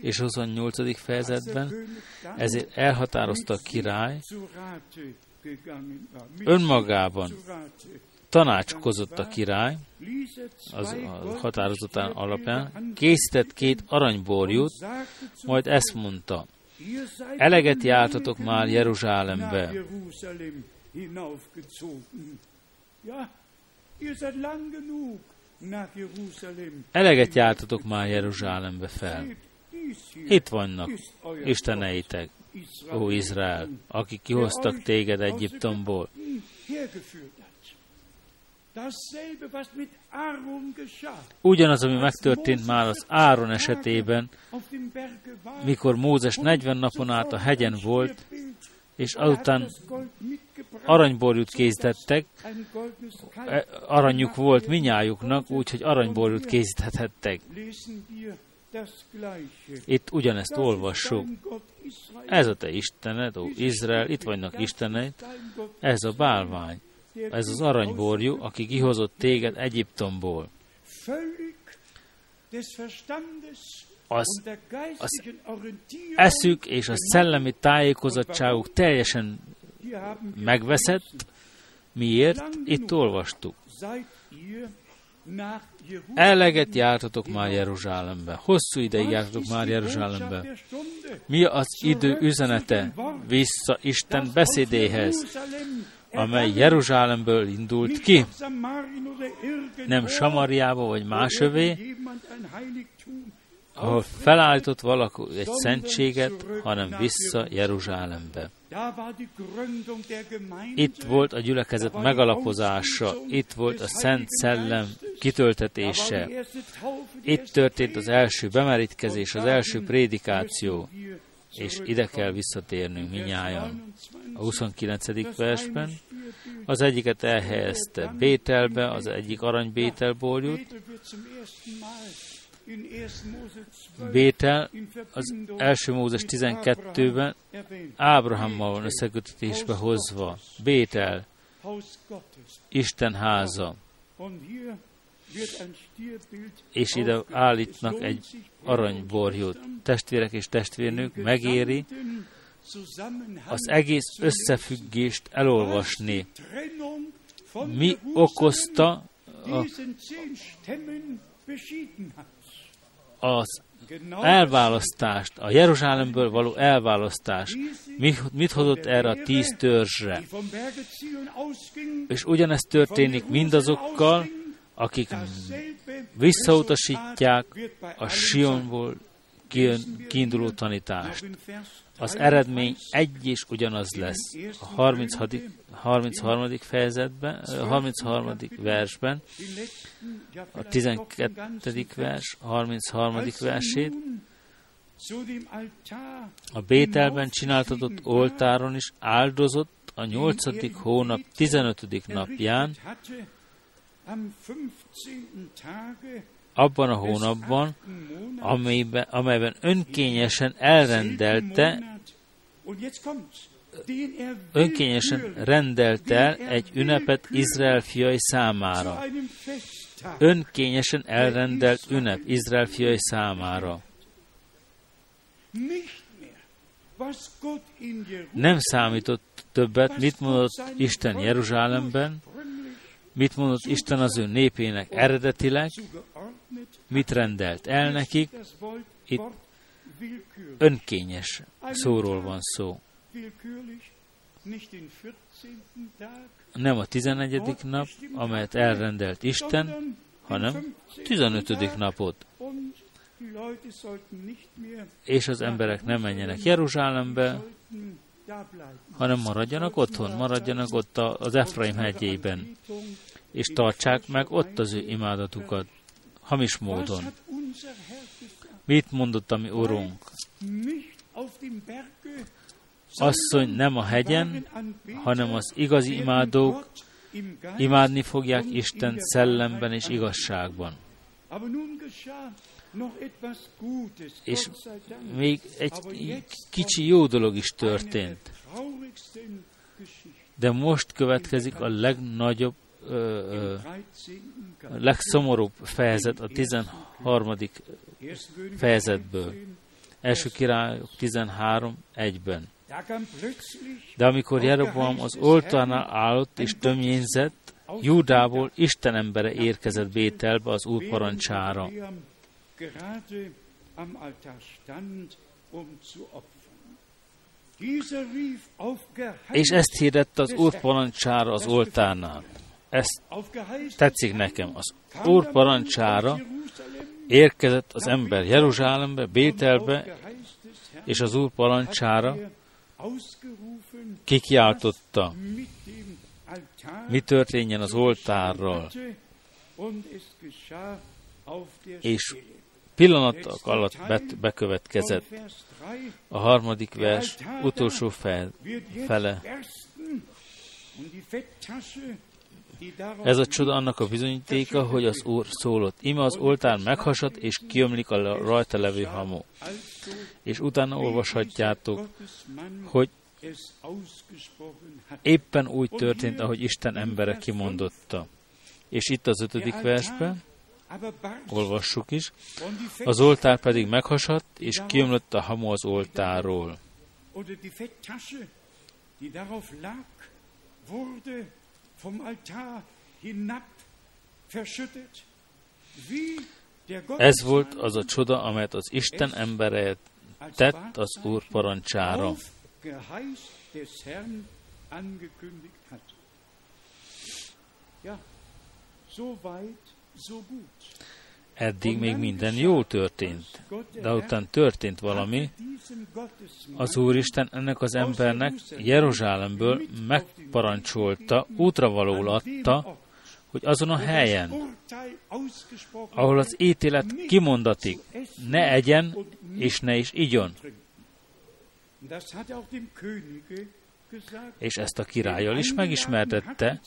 És 28. fejezetben ezért elhatározta a király, önmagában tanácskozott a király, az a határozatán alapján, készített két aranyborjút, majd ezt mondta, eleget jártatok már Jeruzsálembe. Eleget jártatok már Jeruzsálembe fel. Itt vannak Isteneitek, ó Izrael, akik kihoztak téged Egyiptomból. Ugyanaz, ami megtörtént már az Áron esetében, mikor Mózes 40 napon át a hegyen volt, és azután aranyborjút készítettek, e, aranyuk volt minnyájuknak, úgyhogy aranyborjút készíthettek. Itt ugyanezt olvassuk. Ez a te Istened, ó Izrael, itt vannak Istened, ez a bálvány, ez az aranyborjú, aki kihozott téged Egyiptomból. Az, az eszük és a szellemi tájékozottságuk teljesen megveszett. Miért? Itt olvastuk. Eleget jártatok már Jeruzsálembe. Hosszú ideig jártatok már Jeruzsálembe. Mi az idő üzenete? Vissza Isten beszédéhez, amely Jeruzsálemből indult ki. Nem Samariába vagy másövé, ahol felállított valaki egy szentséget, hanem vissza Jeruzsálembe. Itt volt a gyülekezet megalapozása, itt volt a Szent Szellem kitöltetése, itt történt az első bemerítkezés, az első prédikáció, és ide kell visszatérnünk minnyáján. A 29. versben az egyiket elhelyezte Bételbe, az egyik aranybételból jut, Bétel az első Mózes 12-ben Ábrahammal van összekötetésbe hozva. Bétel, Isten háza. És ide állítnak egy aranyborjót. Testvérek és testvérnők, megéri az egész összefüggést elolvasni. Mi okozta a az elválasztást, a Jeruzsálemből való elválasztás, mit hozott erre a tíz törzsre. És ugyanezt történik mindazokkal, akik visszautasítják a Sionból kiinduló tanítást. Az eredmény egy és ugyanaz lesz. A 36. 33. fejezetben, a 33. versben, a 12. vers, a 33. versét, a Bételben csináltatott oltáron is áldozott a 8. hónap 15. napján, abban a hónapban, amelyben, amelyben önkényesen elrendelte, önkényesen rendelt el egy ünnepet Izrael fiai számára. Önkényesen elrendelt ünnep Izrael fiai számára. Nem számított többet, mit mondott Isten Jeruzsálemben, mit mondott Isten az ő népének eredetileg, mit rendelt el nekik, itt önkényes szóról van szó. Nem a 11. nap, amelyet elrendelt Isten, hanem 15. napot. És az emberek nem menjenek Jeruzsálembe, hanem maradjanak otthon, maradjanak ott az Efraim hegyében, és tartsák meg ott az ő imádatukat, hamis módon. Mit mondott a mi Urunk? Asszony nem a hegyen, hanem az igazi imádók imádni fogják Isten szellemben és igazságban. És még egy kicsi jó dolog is történt. De most következik a legnagyobb, ö, ö, legszomorúbb fejezet a 13. fejezetből. Első királyok 13, 1-ben. De amikor Jeroboam az oltárnál állott és tömjénzett, Júdából Isten embere érkezett Bételbe az úr parancsára. És ezt hirdette az úr parancsára az oltárnál. Ez tetszik nekem. Az úr parancsára érkezett az ember Jeruzsálembe, Bételbe, és az úr parancsára kikiáltotta, mi történjen az oltárral, és pillanatok alatt bet, bekövetkezett a harmadik vers utolsó fel, fele. Ez a csoda annak a bizonyítéka, hogy az Úr szólott. Ime az oltár meghasad, és kiömlik a rajta levő hamu. És utána olvashatjátok, hogy éppen úgy történt, ahogy Isten embere kimondotta. És itt az ötödik versben, olvassuk is, az oltár pedig meghasadt, és kiömlött a hamu az oltárról. Ez volt az a csoda, amelyet az Isten embere tett az Úr parancsára. Eddig még minden jól történt, de után történt valami, az Úristen ennek az embernek Jeruzsálemből megparancsolta, útravaló adta, hogy azon a helyen, ahol az ítélet kimondatik, ne egyen és ne is igyon. És ezt a királlyal is megismertette,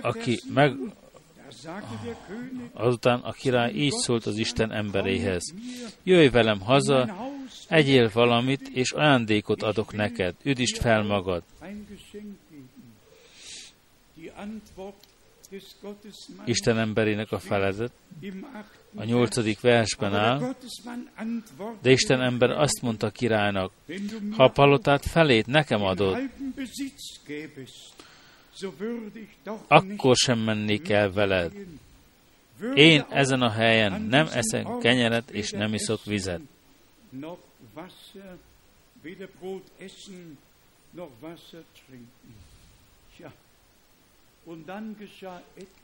aki meg, azután a király így szólt az Isten emberéhez. Jöjj velem haza, egyél valamit, és ajándékot adok neked, üdítsd fel magad. Isten emberének a feledet a nyolcadik versben áll, de Isten ember azt mondta királynak, ha a palotát felét nekem adod, akkor sem mennék el veled. Én ezen a helyen nem eszek kenyeret és nem iszok vizet.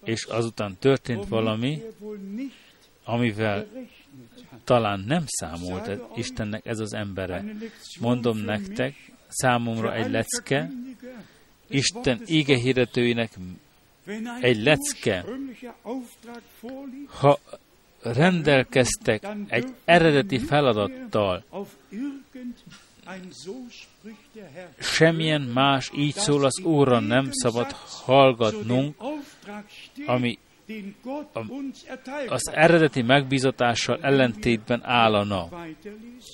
És azután történt valami, amivel talán nem számolt Istennek ez az embere. Mondom nektek, számomra egy lecke, Isten hirdetőinek egy lecke, ha rendelkeztek egy eredeti feladattal, semmilyen más így szól az Úrra nem szabad hallgatnunk, ami az eredeti megbízatással ellentétben állana.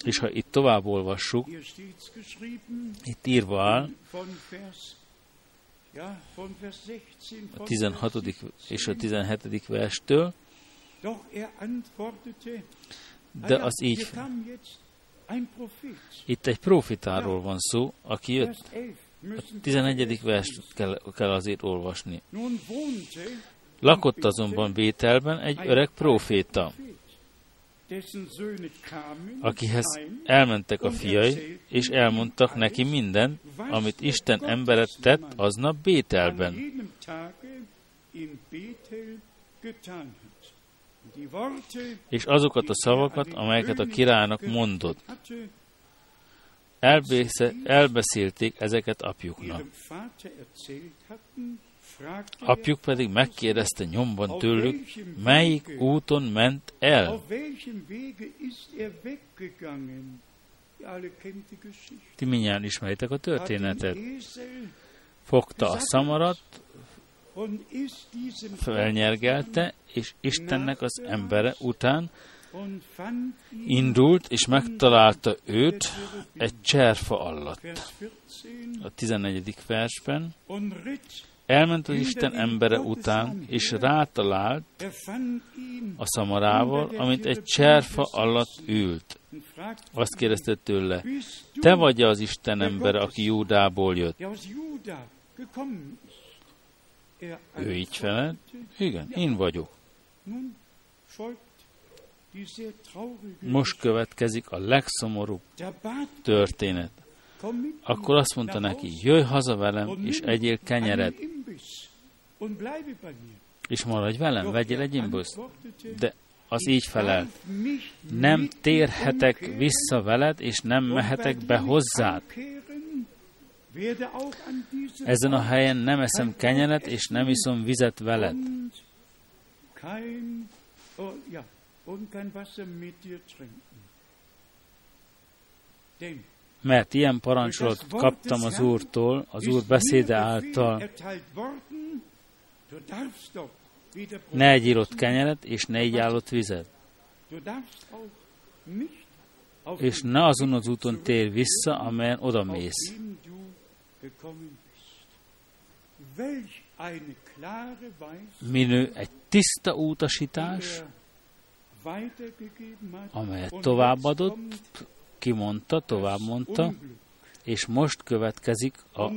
És ha itt tovább olvassuk, itt írva áll, a 16. és a 17. verstől, de az így itt egy profitáról van szó, aki jött. A 11. verset kell, kell azért olvasni. Lakott azonban Bételben egy öreg proféta, akihez elmentek a fiai, és elmondtak neki mindent, amit Isten emberet tett aznap Bételben. És azokat a szavakat, amelyeket a királynak mondott, elbésze, elbeszélték ezeket apjuknak. Apjuk pedig megkérdezte nyomban tőlük, melyik úton ment el. Ti minnyáján ismeritek a történetet. Fogta a szamarat, felnyergelte, és Istennek az embere után indult, és megtalálta őt egy cserfa alatt. A 14. versben elment az Isten embere után, és rátalált a szamarával, amit egy cserfa alatt ült. Azt kérdezte tőle, te vagy az Isten embere, aki Júdából jött. Ő így felelt, igen, én vagyok. Most következik a legszomorúbb történet. Akkor azt mondta neki, jöjj haza velem, és egyél kenyeret, és maradj velem, vegyél egy imbuszt. De az így felel, nem térhetek vissza veled, és nem mehetek be hozzád. Ezen a helyen nem eszem kenyeret, és nem iszom vizet veled. Mert ilyen parancsolatot kaptam az Úrtól, az Úr beszéde által, ne egy írott kenyeret, és ne egy állott vizet. És ne azon az úton tér vissza, amelyen odamész. Minő egy tiszta utasítás, amelyet továbbadott, kimondta, tovább mondta, és most következik a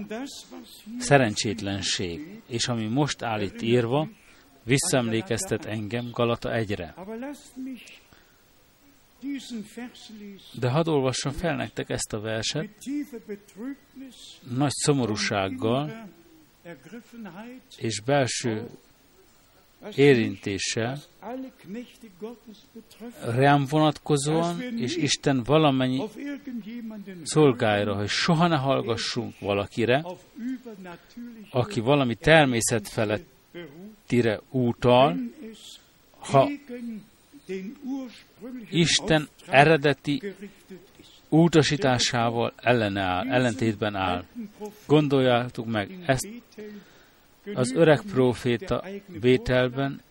szerencsétlenség, és ami most áll itt írva, visszaemlékeztet engem Galata egyre. De hadd olvassam fel nektek ezt a verset, nagy szomorúsággal és belső érintéssel rám vonatkozóan, és Isten valamennyi szolgáira, hogy soha ne hallgassunk valakire, aki valami természet felettire útal, ha Isten eredeti utasításával ellene áll, ellentétben áll. Gondoljátok meg, ezt az öreg próféta Bételben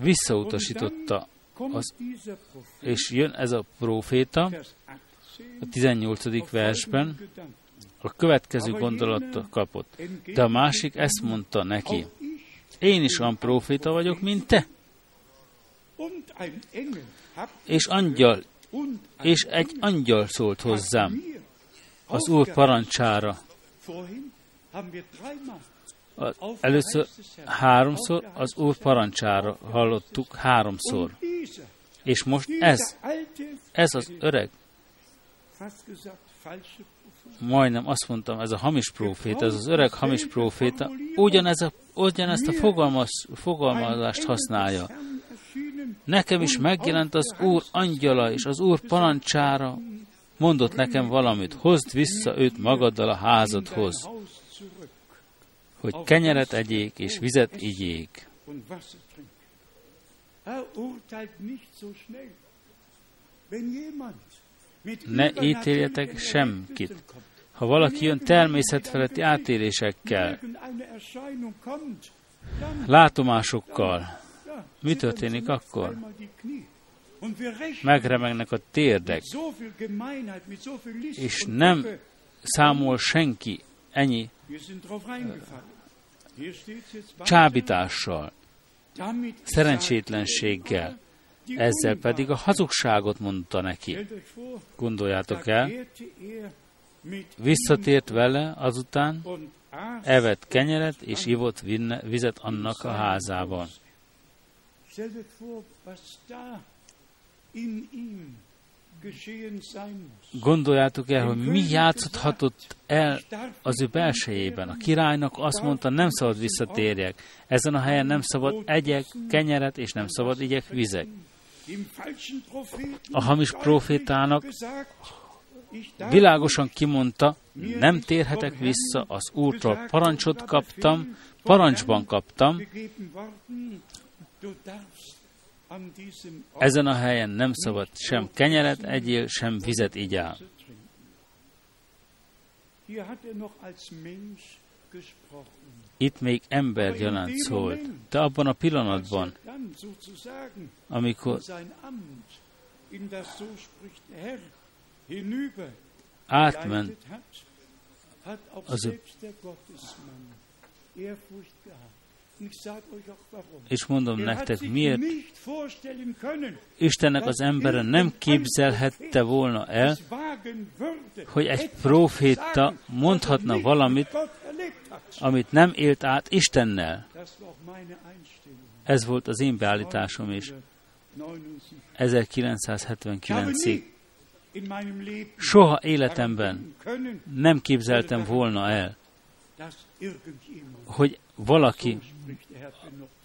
visszautasította, az, és jön ez a próféta a 18. versben, a következő gondolatot kapott. De a másik ezt mondta neki, én is olyan próféta vagyok, mint te. És angyal, és egy angyal szólt hozzám az Úr parancsára. Először háromszor az Úr parancsára hallottuk háromszor. És most ez, ez az öreg, majdnem azt mondtam, ez a hamis próféta, ez az öreg hamis próféta, ugyanez a, ugyanezt a fogalmaz, fogalmazást használja. Nekem is megjelent az Úr angyala, és az Úr parancsára mondott nekem valamit, hozd vissza őt magaddal a házadhoz, hogy kenyeret egyék és vizet igyék. Ne ítéljetek semkit. Ha valaki jön természetfeletti átélésekkel, látomásokkal, mi történik akkor? Megremegnek a térdek, és nem számol senki ennyi csábítással, szerencsétlenséggel, ezzel pedig a hazugságot mondta neki. Gondoljátok el, visszatért vele azután, evett kenyeret és ivott vizet annak a házában. Gondoljátok el, hogy mi játszhatott el az ő belsejében. A királynak azt mondta, nem szabad visszatérjek. Ezen a helyen nem szabad egyek kenyeret, és nem szabad igyek vizek. A hamis profétának világosan kimondta, nem térhetek vissza, az Úrtól parancsot kaptam, parancsban kaptam, ezen a helyen nem szabad sem kenyeret egyél, sem vizet igyál. Itt még ember gyanánt szólt, de abban a pillanatban, amikor átment az és mondom nektek, miért Istennek az embere nem képzelhette volna el, hogy egy proféta mondhatna valamit, amit nem élt át Istennel. Ez volt az én beállításom is. 1979-ig. Soha életemben nem képzeltem volna el, hogy valaki,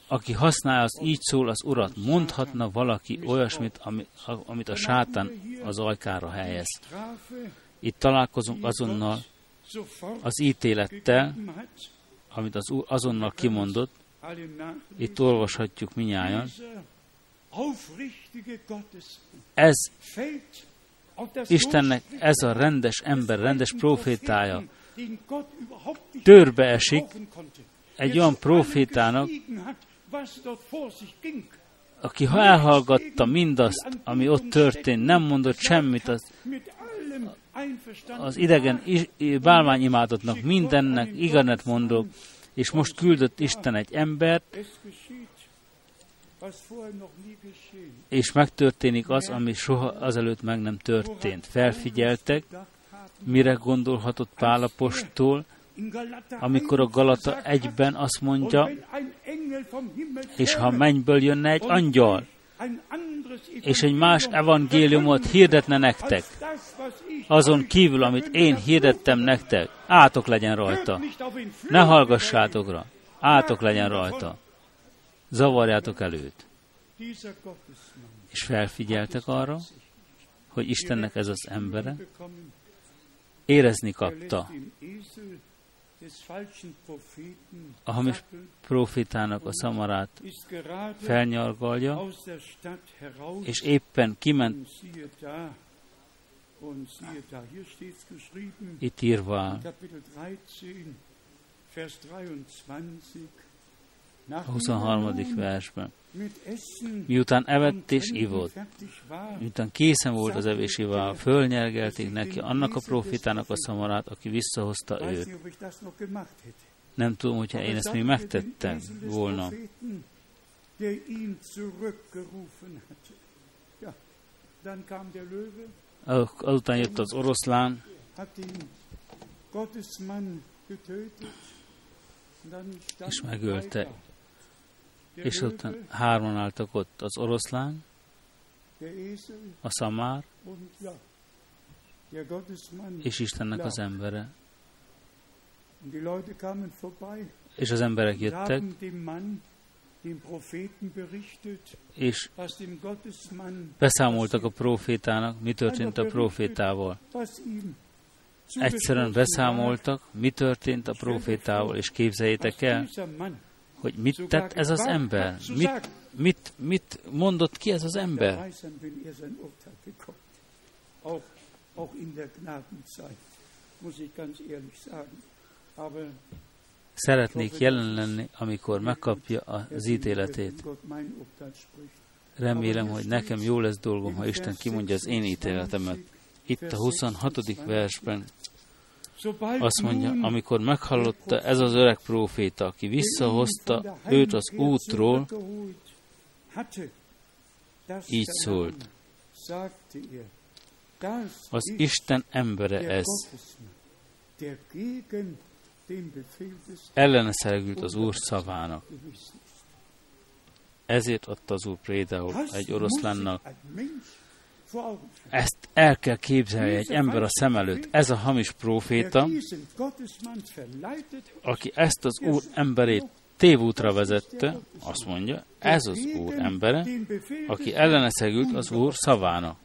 aki használja az így szól az Urat, mondhatna valaki olyasmit, amit a sátán az ajkára helyez. Itt találkozunk azonnal az ítélettel, amit az Úr azonnal kimondott, itt olvashatjuk minnyáján. Ez Istennek ez a rendes ember, rendes profétája törbe esik egy olyan profétának, aki ha elhallgatta mindazt, ami ott történt, nem mondott semmit az, az idegen bálványimádatnak, mindennek iganet mondok, és most küldött Isten egy embert, és megtörténik az, ami soha azelőtt meg nem történt. Felfigyeltek, mire gondolhatott Pálapostól, amikor a Galata egyben azt mondja, és ha mennyből jönne egy angyal, és egy más evangéliumot hirdetne nektek, azon kívül, amit én hirdettem nektek, átok legyen rajta. Ne hallgassátok rá, átok legyen rajta. Zavarjátok előtt. És felfigyeltek arra, hogy Istennek ez az embere érezni kapta a hamis profitának a szamarát felnyargalja, és éppen kiment itt írva a 23. versben. Miután evett és ivott, miután készen volt az evés ivál, fölnyergelték neki annak a profitának a szamarát, aki visszahozta őt. Nem tudom, hogyha én ezt még megtettem volna. Azután jött az oroszlán, és megölte. És utána hárman álltak ott az oroszlán, a szamár, és Istennek az embere. És az emberek jöttek, és beszámoltak a profétának, mi történt a profétával. Egyszerűen beszámoltak, mi történt a profétával, és képzeljétek el, hogy mit tett ez az ember, mit, mit, mit mondott ki ez az ember. Szeretnék jelen lenni, amikor megkapja az ítéletét. Remélem, hogy nekem jó lesz dolgom, ha Isten kimondja az én ítéletemet. Itt a 26. versben azt mondja, amikor meghallotta ez az öreg próféta, aki visszahozta őt az útról, így szólt. Az Isten embere ez. Ellene szeregült az Úr szavának. Ezért adta az Úr prédául egy oroszlánnak ezt el kell képzelni egy ember a szem előtt. Ez a hamis próféta, aki ezt az Úr emberét tévútra vezette, azt mondja, ez az Úr embere, aki ellene szegült az Úr szavának.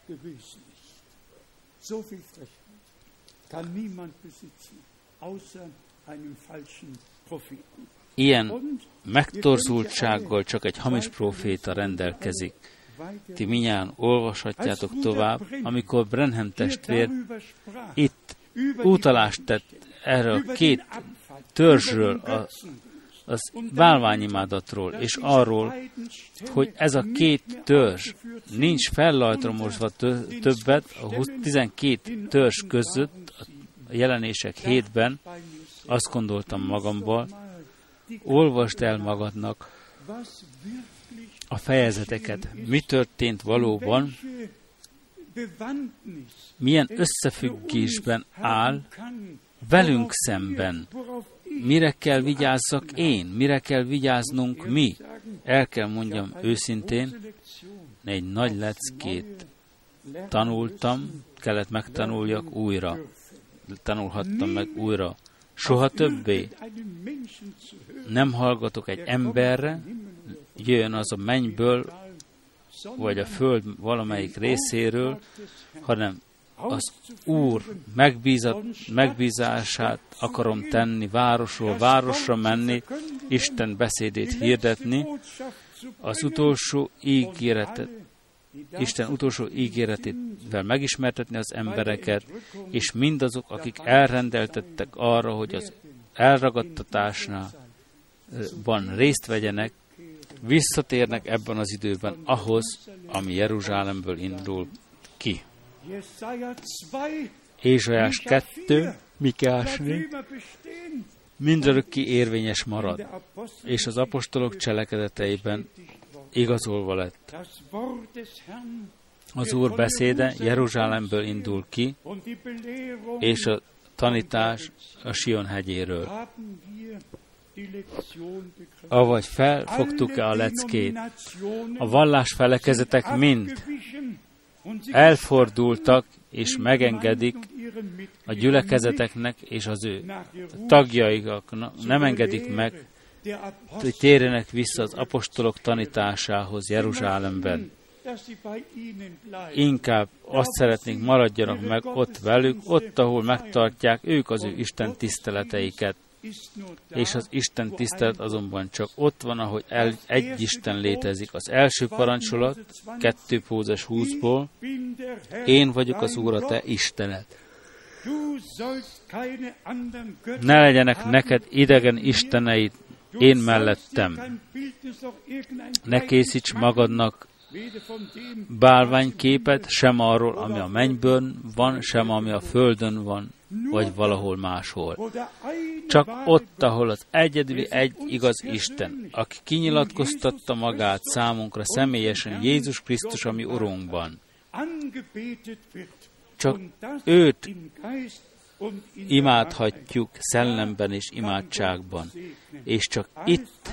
Ilyen megtorzultsággal csak egy hamis proféta rendelkezik ti minnyáján olvashatjátok tovább, amikor Brenham testvér itt utalást tett erről a két törzsről, a, az bálványimádatról, és arról, hogy ez a két törzs nincs fellajtromosva többet a 12 törzs között, a jelenések hétben, azt gondoltam magamból, olvasd el magadnak, a fejezeteket. Mi történt valóban, milyen összefüggésben áll velünk szemben. Mire kell vigyázzak én? Mire kell vigyáznunk mi? El kell mondjam őszintén, egy nagy leckét tanultam, kellett megtanuljak újra. Tanulhattam meg újra. Soha többé nem hallgatok egy emberre, jöjjön az a mennyből, vagy a föld valamelyik részéről, hanem az Úr megbízat, megbízását akarom tenni, városról városra menni, Isten beszédét hirdetni, az utolsó ígéretet, Isten utolsó ígéretével megismertetni az embereket, és mindazok, akik elrendeltettek arra, hogy az elragadtatásnál van részt vegyenek, visszatérnek ebben az időben ahhoz, ami Jeruzsálemből indul ki. Ézsajás 2, Mikás 4, mindörökké érvényes marad, és az apostolok cselekedeteiben igazolva lett. Az Úr beszéde Jeruzsálemből indul ki, és a tanítás a Sion hegyéről. Avagy felfogtuk-e a leckét? A vallás felekezetek mind elfordultak és megengedik a gyülekezeteknek és az ő tagjaiknak, nem engedik meg, hogy térjenek vissza az apostolok tanításához Jeruzsálemben. Inkább azt szeretnénk maradjanak meg ott velük, ott, ahol megtartják ők az ő Isten tiszteleteiket. És az Isten tisztelet azonban csak ott van, ahogy el, egy Isten létezik. Az első parancsolat, 2 Pózes 20-ból, én vagyok az Úr, a te Istened. Ne legyenek neked idegen isteneid, én mellettem. Ne készíts magadnak bálványképet, sem arról, ami a mennyből van, sem ami a földön van, vagy valahol máshol. Csak ott, ahol az egyedüli egy igaz Isten, aki kinyilatkoztatta magát számunkra személyesen Jézus Krisztus, ami Urunkban. Csak őt imádhatjuk szellemben és imádságban, és csak itt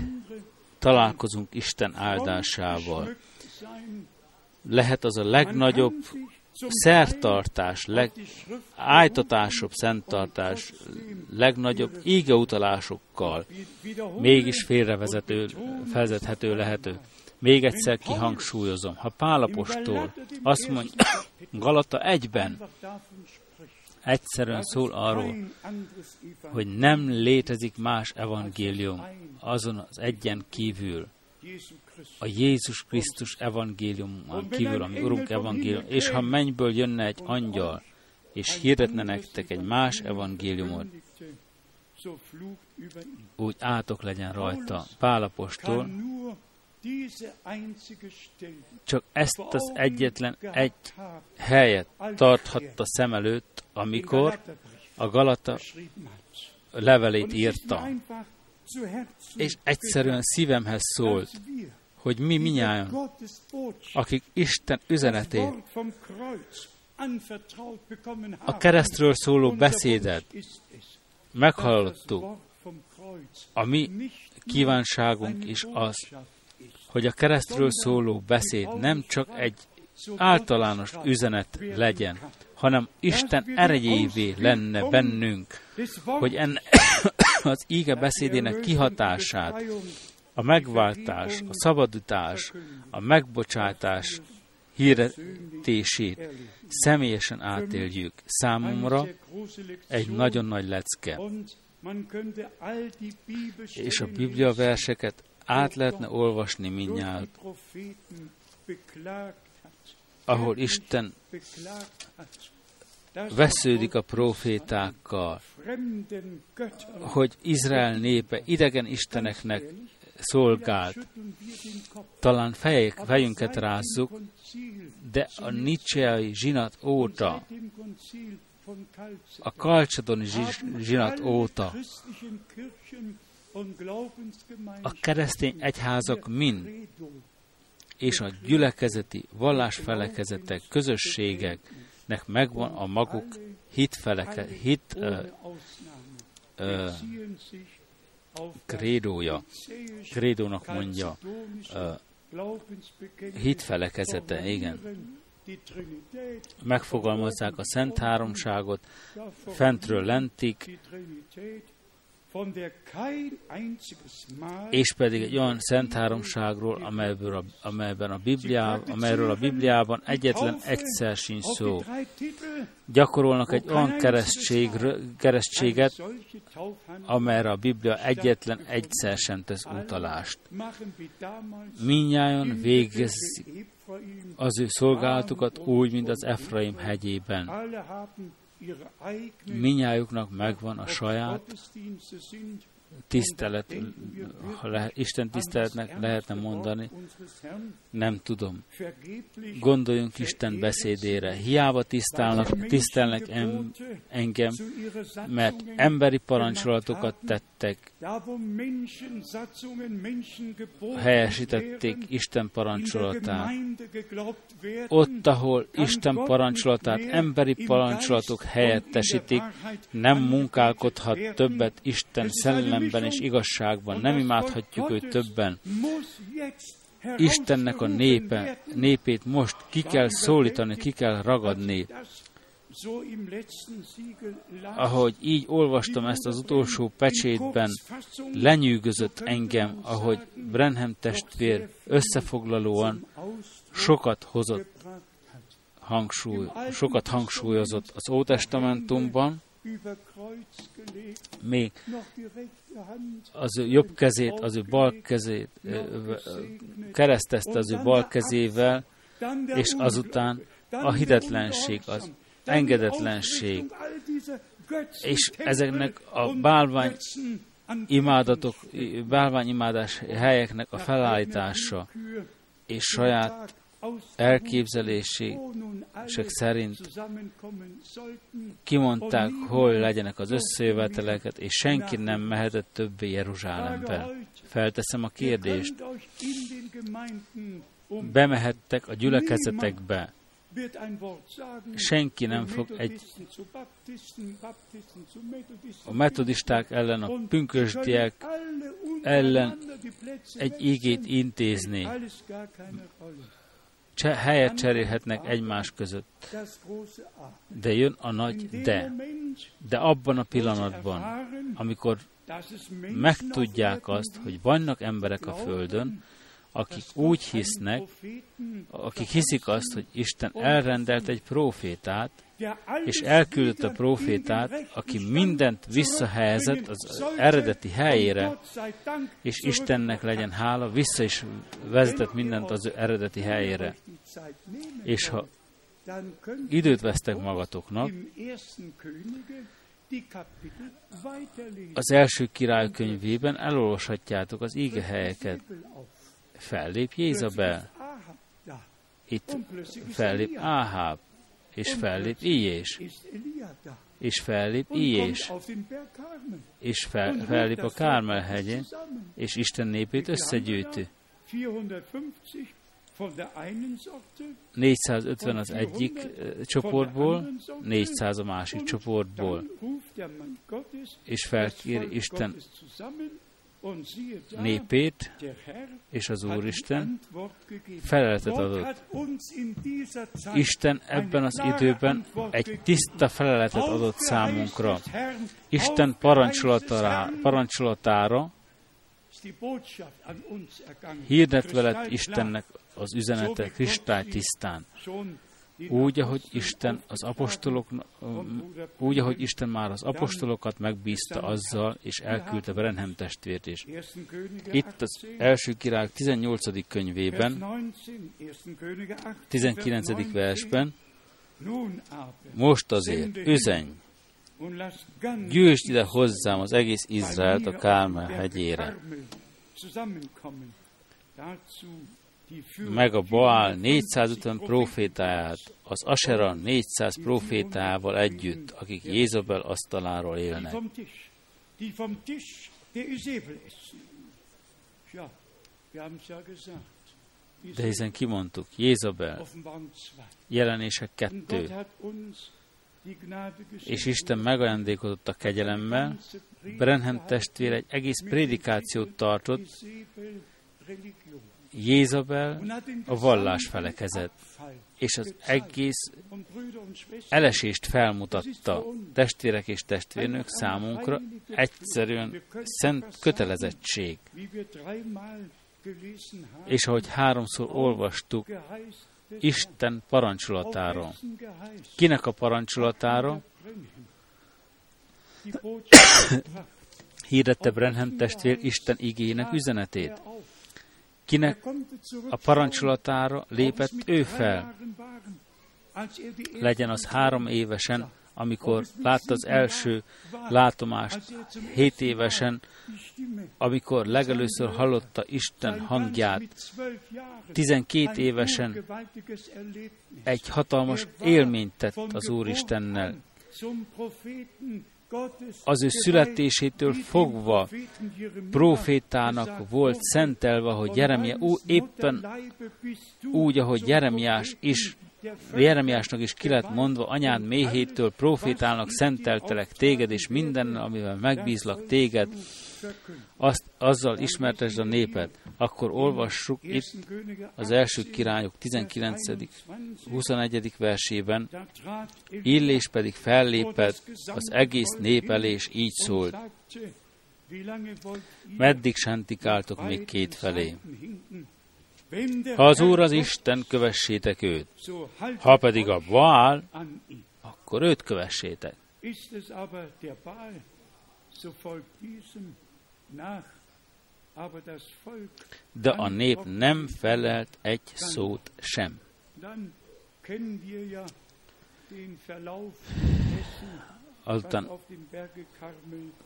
találkozunk Isten áldásával. Lehet az a legnagyobb szertartás, leg, ájtatásabb szenttartás, legnagyobb ígeutalásokkal, mégis félrevezető, felzethető lehető. Még egyszer kihangsúlyozom, ha Pálapostól azt mondja, [COUGHS] Galata egyben, egyszerűen szól arról, hogy nem létezik más evangélium azon az egyen kívül, a Jézus Krisztus evangéliumon kívül, ami Urunk evangélium, és ha mennyből jönne egy angyal, és hirdetne nektek egy más evangéliumot, úgy átok legyen rajta. Pálapostól csak ezt az egyetlen egy helyet tarthatta szem előtt, amikor a Galata levelét írta. És egyszerűen szívemhez szólt, hogy mi minnyáján, akik Isten üzenetét, a keresztről szóló beszédet meghallottuk. A mi kívánságunk is az, hogy a keresztről szóló beszéd nem csak egy általános üzenet legyen, hanem Isten erejévé lenne bennünk, hogy enne [COUGHS] az íge beszédének kihatását, a megváltás, a szabadítás, a megbocsátás hirdetését személyesen átéljük. Számomra egy nagyon nagy lecke. És a Biblia verseket át lehetne olvasni mindjárt, ahol Isten vesződik a profétákkal, hogy Izrael népe idegen isteneknek szolgált. Talán fejek, fejünket rázzuk, de a Nietzscheai zsinat óta, a kalcsadoni zsinat óta a keresztény egyházak mind és a gyülekezeti vallásfelekezetek, közösségeknek megvan a maguk hitfeleke, hit ö, ö, krédója, krédónak mondja, hitfelekezete, igen. Megfogalmazzák a Szent Háromságot, fentről lentik, és pedig egy olyan szent háromságról, amelyből a, amelyben a Bibliá, amelyről a Bibliában egyetlen egyszer sincs szó. Gyakorolnak egy olyan keresztség, keresztséget, amelyre a Biblia egyetlen egyszer sem tesz utalást. Minnyáján végez az ő szolgálatukat úgy, mint az Efraim hegyében minnyájuknak megvan a saját tisztelet, Isten tiszteletnek lehetne mondani, nem tudom. Gondoljunk Isten beszédére. Hiába tisztelnek, tisztelnek em, engem, mert emberi parancsolatokat tettek, helyesítették Isten parancsolatát. Ott, ahol Isten parancsolatát emberi parancsolatok helyettesítik, nem munkálkodhat többet Isten szellemben és igazságban, nem imádhatjuk őt többen. Istennek a népe, népét most ki kell szólítani, ki kell ragadni. Ahogy így olvastam ezt az utolsó pecsétben, lenyűgözött engem, ahogy Brenham testvér összefoglalóan sokat hozott hangsúly, sokat hangsúlyozott az Ótestamentumban, még az ő jobb kezét, az ő bal kezét keresztezte az ő bal kezével, és azután a hidetlenség, az engedetlenség, és ezeknek a bálvány imádatok, bálványimádás helyeknek a felállítása, és saját elképzelések szerint kimondták, hol legyenek az összejöveteleket, és senki nem mehetett többé Jeruzsálembe. Felteszem a kérdést, bemehettek a gyülekezetekbe, senki nem fog egy a metodisták ellen, a pünkösdiek ellen egy ígét intézni cse, helyet cserélhetnek egymás között. De jön a nagy de. De abban a pillanatban, amikor megtudják azt, hogy vannak emberek a Földön, akik úgy hisznek, akik hiszik azt, hogy Isten elrendelt egy profétát, és elküldött a profétát, aki mindent visszahelyezett az eredeti helyére, és Istennek legyen hála, vissza is vezetett mindent az eredeti helyére. És ha időt vesztek magatoknak, az első király könyvében elolvashatjátok az íge helyeket. Fellép Jézabel. Itt fellép Áháb és fellép Ijés, és fellép Ijés, és fel, fellép a Kármel hegyén, és Isten népét összegyűjtő. 450 az egyik csoportból, 400 a másik csoportból, és felkér Isten népét, és az Úristen feleletet adott. Isten ebben az időben egy tiszta feleletet adott számunkra. Isten parancsolatára, parancsolatára hirdetve lett Istennek az üzenete kristálytisztán úgy, ahogy Isten az apostolok, úgy, ahogy Isten már az apostolokat megbízta azzal, és elküldte Brenhem testvért is. Itt az első király 18. könyvében, 19. versben, most azért, üzenj, gyűjtsd ide hozzám az egész Izraelt a Kármel hegyére meg a Baal 450 profétáját, az Asera 400 profétájával együtt, akik Jézabel asztaláról élnek. De hiszen kimondtuk, Jézabel, jelenések kettő, és Isten megajándékozott a kegyelemmel, Brenhem testvér egy egész prédikációt tartott, Jézabel a vallás felekezett, és az egész elesést felmutatta testvérek és testvérnők számunkra egyszerűen szent kötelezettség. És ahogy háromszor olvastuk, Isten parancsolatára. Kinek a parancsolatára? [COUGHS] Hirdette Brenham testvér Isten igének üzenetét kinek a parancsolatára lépett ő fel. Legyen az három évesen, amikor látta az első látomást, hét évesen, amikor legelőször hallotta Isten hangját, tizenkét évesen egy hatalmas élményt tett az Úristennel. Az ő születésétől fogva profétának volt szentelve, hogy Jeremia ú, éppen úgy, ahogy Jeremiás is Jeremiásnak is ki lett mondva, anyád méhétől profétálnak szenteltelek téged, és minden, amivel megbízlak téged, azt, azzal ismertesd a népet, akkor olvassuk itt az első királyok 19. 21. versében, Illés pedig fellépett az egész nép elé, és így szólt, meddig sántikáltok még két felé? Ha az Úr az Isten, kövessétek őt. Ha pedig a Baal, akkor őt kövessétek. De a nép nem felelt egy szót sem. Azután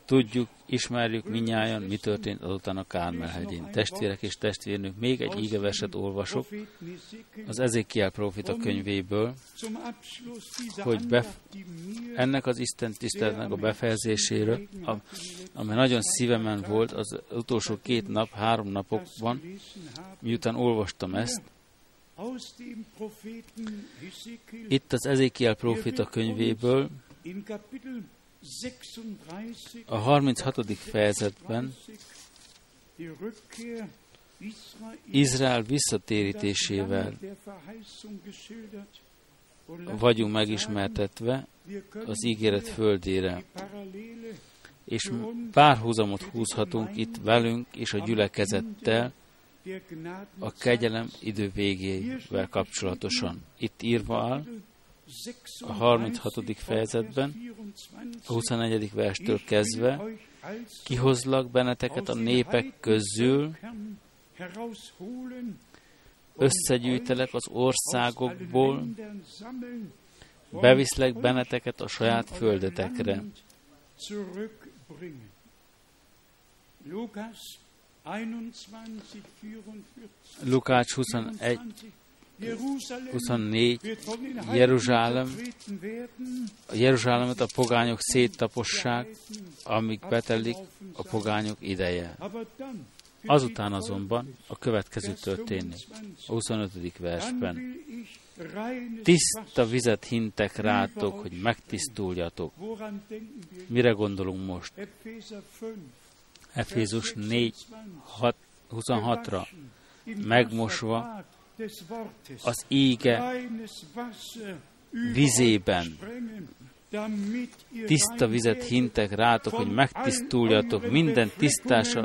tudjuk, ismerjük minnyáján, mi történt azután a Kármel hegyén. Testvérek és testvérnők, még egy ígeveset olvasok az Ezékiel profita könyvéből, hogy bef- ennek az Isten tiszteletnek a befejezéséről, a, ami nagyon szívemen volt az utolsó két nap, három napokban, miután olvastam ezt, itt az Ezékiel profita könyvéből, a 36. fejezetben Izrael visszatérítésével vagyunk megismertetve az ígéret földére. És párhuzamot húzhatunk itt velünk és a gyülekezettel a kegyelem idő végével kapcsolatosan. Itt írva áll, a 36. fejezetben, a 24. verstől kezdve, kihozlak benneteket a népek közül, összegyűjtelek az országokból, beviszlek benneteket a saját földetekre. Lukács 21, 24. Jeruzsálem, Jeruzsálemet a pogányok széttapossák, amíg betelik a pogányok ideje. Azután azonban a következő történik. A 25. versben. Tiszta vizet hintek rátok, hogy megtisztuljatok. Mire gondolunk most? Efézus 4, 6, 26-ra. Megmosva az ége vizében. tiszta vizet hintek rátok, hogy megtisztuljatok minden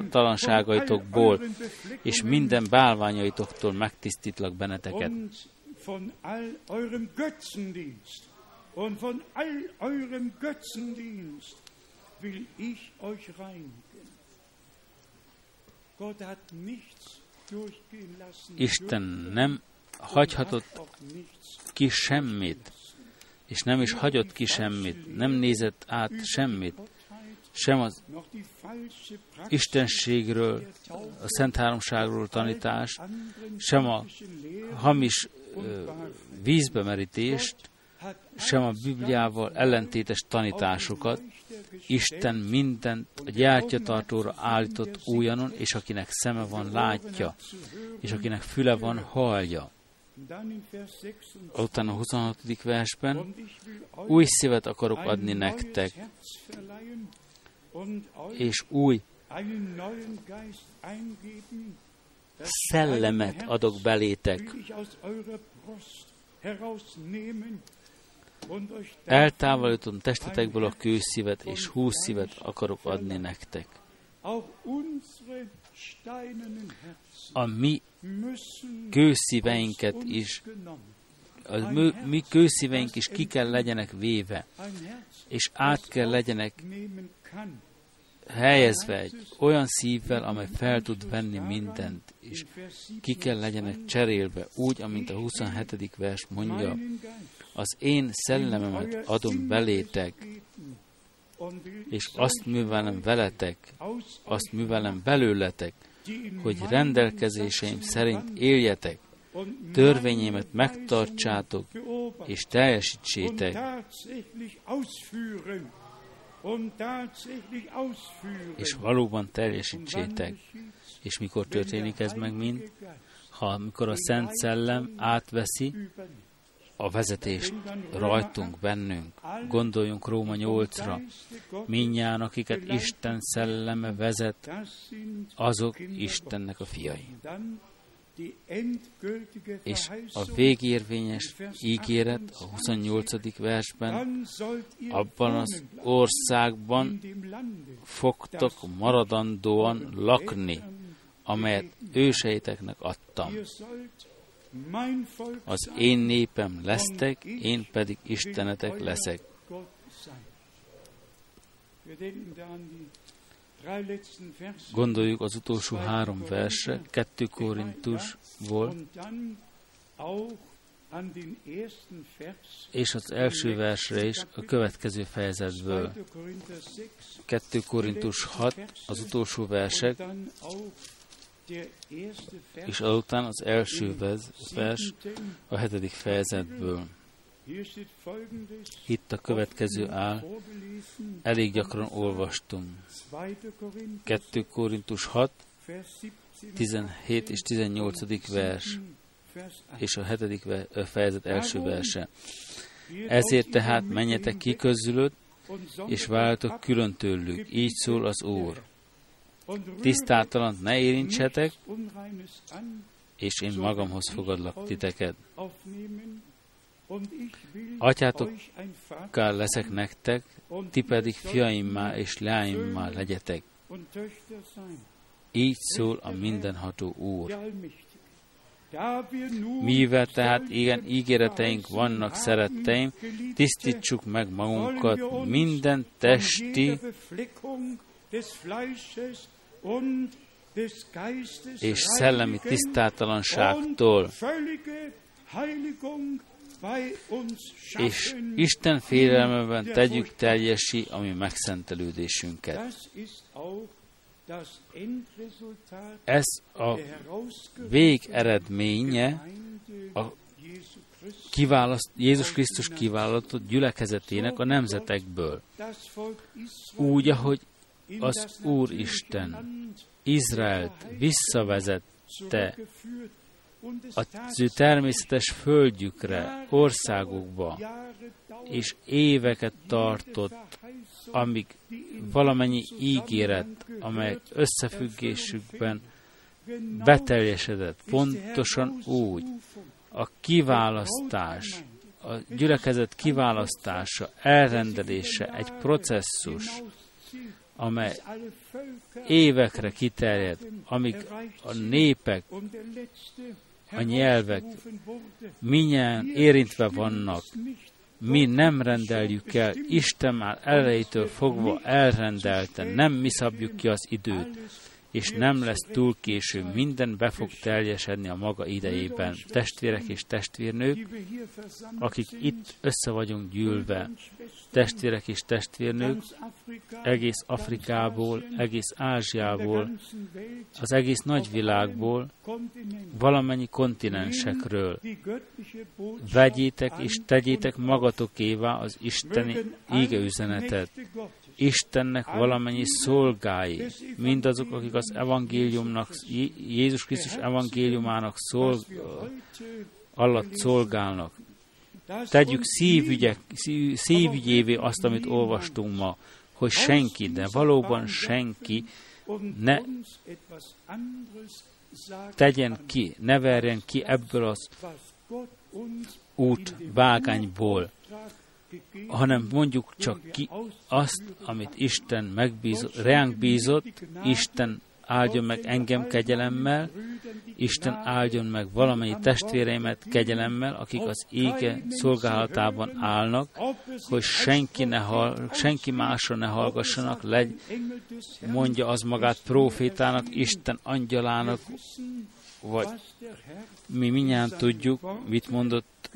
talanságaitokból, és minden bálványaitoktól megtisztítlak benneteket. Gott hat nichts Isten nem hagyhatott ki semmit, és nem is hagyott ki semmit, nem nézett át semmit, sem az istenségről, a Szent Háromságról tanítás, sem a hamis vízbemerítést, sem a Bibliával ellentétes tanításokat, Isten mindent a gyártyatartóra állított újanon, és akinek szeme van, látja, és akinek füle van, hallja. Utána a 26. versben, új szívet akarok adni nektek, és új szellemet adok belétek, Eltávolítom testetekből a kőszívet, és húszszívet akarok adni nektek. A mi kőszíveinket is, a mi kőszíveink is ki kell legyenek véve, és át kell legyenek helyezve egy olyan szívvel, amely fel tud venni mindent, és ki kell legyenek cserélve, úgy, amint a 27. vers mondja, az én szellememet adom belétek, és azt művelem veletek, azt művelem belőletek, hogy rendelkezéseim szerint éljetek, törvényémet megtartsátok, és teljesítsétek. És valóban teljesítsétek. És mikor történik ez meg mind? Ha amikor a Szent Szellem átveszi a vezetést rajtunk, bennünk. Gondoljunk Róma 8-ra. Minnyáján, akiket Isten szelleme vezet, azok Istennek a fiai. És a végérvényes ígéret a 28. versben, abban az országban fogtok maradandóan lakni, amelyet őseiteknek adtam. Az én népem lesztek, én pedig Istenetek leszek. Gondoljuk az utolsó három verse, 2 Korintusból, és az első versre is a következő fejezetből. 2 Korintus 6, az utolsó versek, és azután az első vers a hetedik fejezetből. Itt a következő áll, elég gyakran olvastunk. 2 Korintus 6, 17 és 18. vers, és a hetedik fejezet első verse. Ezért tehát menjetek ki közülött, és váltok külön tőlük. Így szól az Úr. Tisztátalant ne érintsetek, és én magamhoz fogadlak titeket. Atyátokká leszek nektek, ti pedig fiaimmá és leányimmá legyetek. Így szól a mindenható Úr. Mivel tehát igen ígéreteink vannak, szeretteim, tisztítsuk meg magunkat minden testi és szellemi tisztátalanságtól, és Isten félelmeben tegyük teljesi a mi megszentelődésünket. Ez a végeredménye a kiválaszt, Jézus Krisztus kiválasztott gyülekezetének a nemzetekből. Úgy, ahogy az Úr Isten Izraelt visszavezette az ő természetes földjükre, országukba, és éveket tartott, amíg valamennyi ígéret, amely összefüggésükben beteljesedett, pontosan úgy, a kiválasztás, a gyülekezet kiválasztása, elrendelése egy processzus, amely évekre kiterjed, amíg a népek, a nyelvek minnyáján érintve vannak, mi nem rendeljük el, Isten már elejétől fogva elrendelte, nem mi szabjuk ki az időt, és nem lesz túl késő, minden be fog teljesedni a maga idejében. Testvérek és testvérnők, akik itt össze vagyunk gyűlve, testvérek és testvérnők, egész Afrikából, egész Ázsiából, az egész nagyvilágból, valamennyi kontinensekről. Vegyétek és tegyétek magatokévá az Isteni égeüzenetet. Istennek valamennyi szolgái, mindazok, akik az evangéliumnak, Jézus Krisztus evangéliumának szolg, alatt szolgálnak. Tegyük szívügyek, szívügyévé azt, amit olvastunk ma, hogy senki, de valóban senki ne tegyen ki, ne verjen ki ebből az út vágányból, hanem mondjuk csak ki azt, amit Isten megbízott, ránk bízott, Isten áldjon meg engem kegyelemmel, Isten áldjon meg valamennyi testvéreimet kegyelemmel, akik az ége szolgálatában állnak, hogy senki, ne hall, senki másra ne hallgassanak, legy, mondja az magát profétának, Isten angyalának, vagy mi minnyáján tudjuk, mit mondott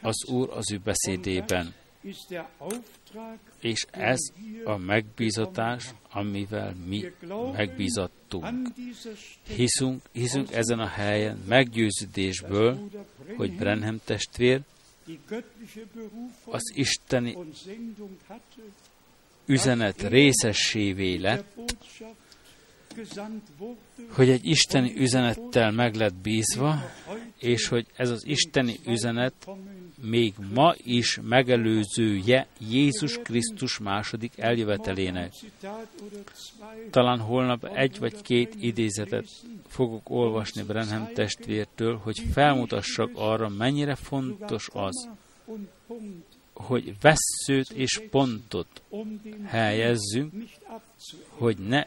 az Úr az ő beszédében. És ez a megbízatás, amivel mi megbízattunk. Hiszünk, hiszünk ezen a helyen meggyőződésből, hogy Brenhem testvér az isteni üzenet részessévé lett, hogy egy isteni üzenettel meg lett bízva, és hogy ez az isteni üzenet még ma is megelőzője Jézus Krisztus második eljövetelének. Talán holnap egy vagy két idézetet fogok olvasni Brenham testvértől, hogy felmutassak arra, mennyire fontos az, hogy vesszőt és pontot helyezzünk, hogy ne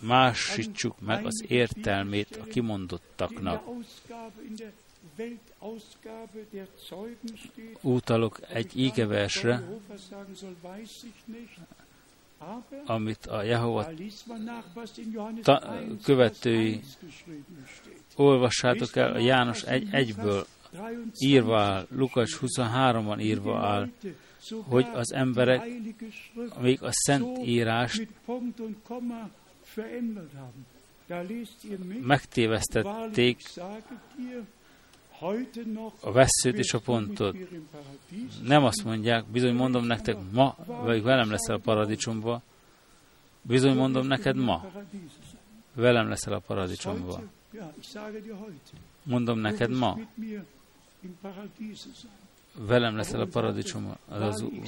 másítsuk meg az értelmét a kimondottaknak. Útalok egy ígeversre, amit a Jehova ta- követői olvassátok el, a János egy, egyből írva áll, Lukács 23-ban írva áll, hogy az emberek még a Szent Írást megtévesztették a veszőt és a pontot. Nem azt mondják, bizony mondom nektek ma, vagy velem leszel a paradicsomba, bizony mondom neked ma, velem leszel a paradicsomba. Mondom neked ma, velem leszel a paradicsomba. Az az, úr.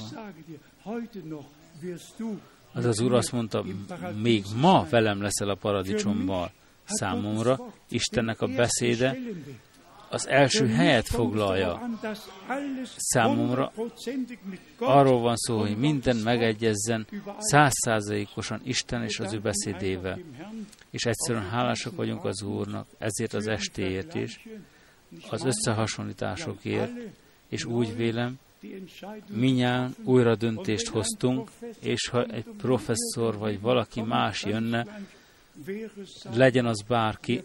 az az Úr azt mondta, még ma velem leszel a paradicsommal számomra. Istennek a beszéde az első helyet foglalja. Számomra arról van szó, hogy minden megegyezzen százszázalékosan Isten és az ő beszédével. És egyszerűen hálásak vagyunk az Úrnak ezért az estéért is, az összehasonlításokért, és úgy vélem, minnyáján újra döntést hoztunk, és ha egy professzor vagy valaki más jönne, legyen az bárki,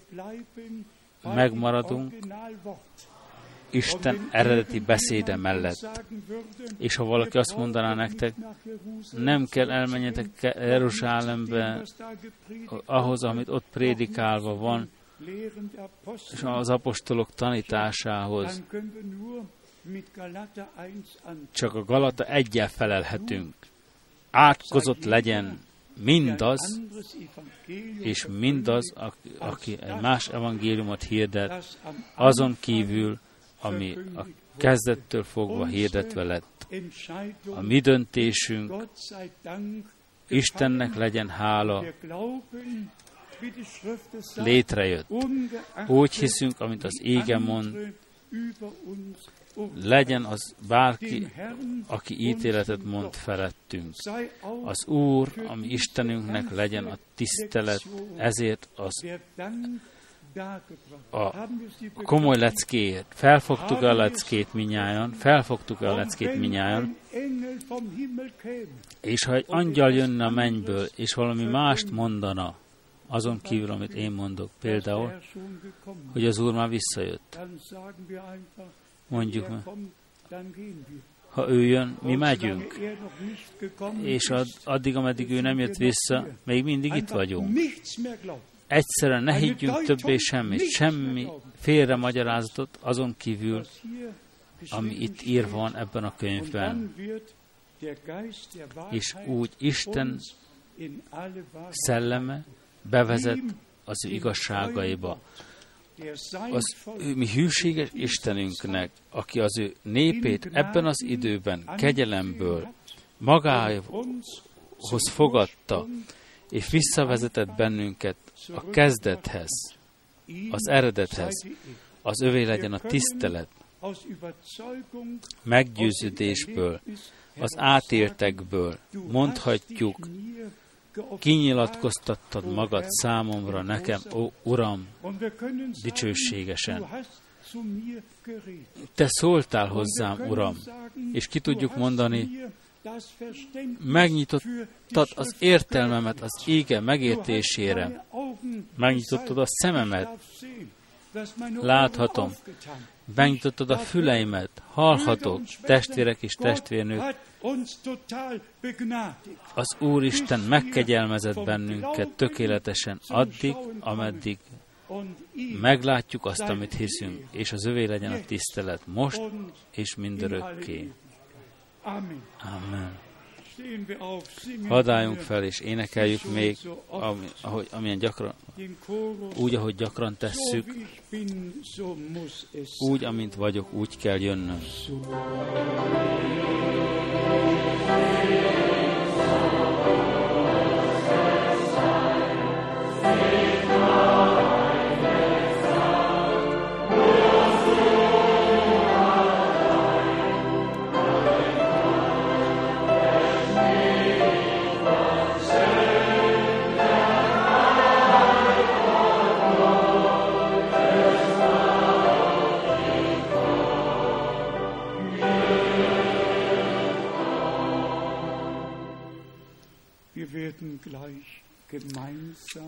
megmaradunk Isten eredeti beszéde mellett. És ha valaki azt mondaná nektek, nem kell elmenjetek Jeruzsálembe ahhoz, amit ott prédikálva van, és az apostolok tanításához, csak a Galata egyel felelhetünk. Átkozott legyen mindaz, és mindaz, aki egy más evangéliumot hirdet, azon kívül, ami a kezdettől fogva hirdetve lett. A mi döntésünk, Istennek legyen hála, létrejött. Úgy hiszünk, amit az ége mond, legyen az bárki, aki ítéletet mond felettünk. Az Úr, ami Istenünknek legyen a tisztelet, ezért az a komoly leckéért. Felfogtuk a leckét minnyáján, felfogtuk a leckét minnyáján, és ha egy angyal jönne a mennyből, és valami mást mondana, azon kívül, amit én mondok, például, hogy az Úr már visszajött. Mondjuk, ha ő jön, mi megyünk. És addig, ameddig ő nem jött vissza, még mindig itt vagyunk. Egyszerűen ne higgyünk többé semmit, semmi félre magyarázatot azon kívül, ami itt írva van ebben a könyvben. És úgy Isten szelleme bevezet az ő igazságaiba. Az ő mi hűséges Istenünknek, aki az ő népét ebben az időben kegyelemből magához fogadta, és visszavezetett bennünket a kezdethez, az eredethez, az övé legyen a tisztelet, meggyőződésből, az átéltekből mondhatjuk, kinyilatkoztattad magad számomra nekem, ó Uram, dicsőségesen. Te szóltál hozzám, Uram, és ki tudjuk mondani, megnyitottad az értelmemet az ége megértésére, megnyitottad a szememet, láthatom, megnyitottad a füleimet, hallhatok, testvérek és testvérnők, az Úristen megkegyelmezett bennünket tökéletesen addig, ameddig meglátjuk azt, amit hiszünk, és az övé legyen a tisztelet most és mindörökké. Amen. Hadd álljunk fel, és énekeljük még, ami, ahogy, amilyen gyakran, úgy, ahogy gyakran tesszük, úgy, amint vagyok, úgy kell jönnöm.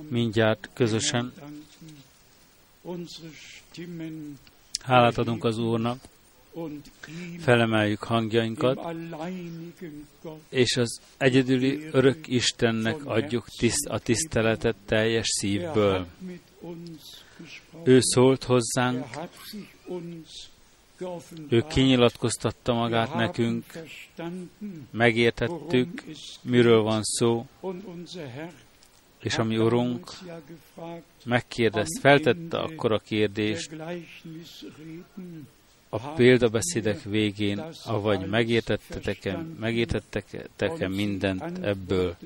Mindjárt közösen. Hálát adunk az Úrnak, felemeljük hangjainkat, és az egyedüli örök Istennek adjuk tiszt, a tiszteletet teljes szívből. Ő szólt hozzánk, ő kinyilatkoztatta magát nekünk, megértettük, miről van szó, és ami Urunk megkérdez, feltette akkor a kérdést a példabeszédek végén, avagy megértettetek-e, megértettek-e mindent ebből,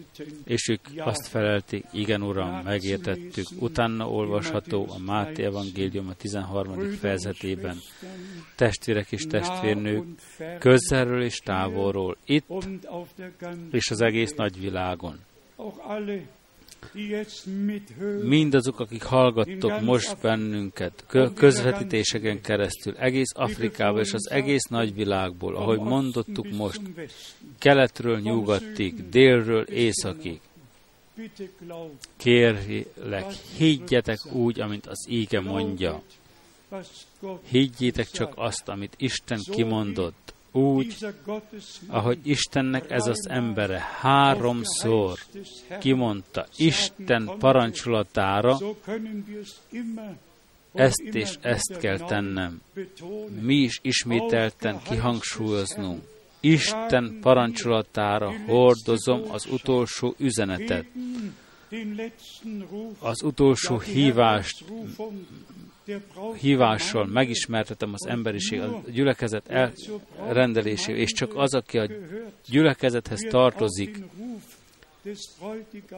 és ők azt felelték, igen Uram, megértettük. Utána olvasható a Máté Evangélium a 13. fejezetében. Testvérek és testvérnők, közelről és távolról, itt és az egész nagyvilágon mindazok, akik hallgattok most bennünket, közvetítéseken keresztül, egész Afrikából és az egész nagyvilágból, ahogy mondottuk most, keletről nyugatig, délről északig. Kérlek, higgyetek úgy, amint az íge mondja. Higgyétek csak azt, amit Isten kimondott úgy, ahogy Istennek ez az embere háromszor kimondta Isten parancsolatára, ezt és ezt kell tennem. Mi is ismételten kihangsúlyoznunk. Isten parancsolatára hordozom az utolsó üzenetet, az utolsó hívást hívással megismertetem az emberiség, a gyülekezet elrendelésével, és csak az, aki a gyülekezethez tartozik,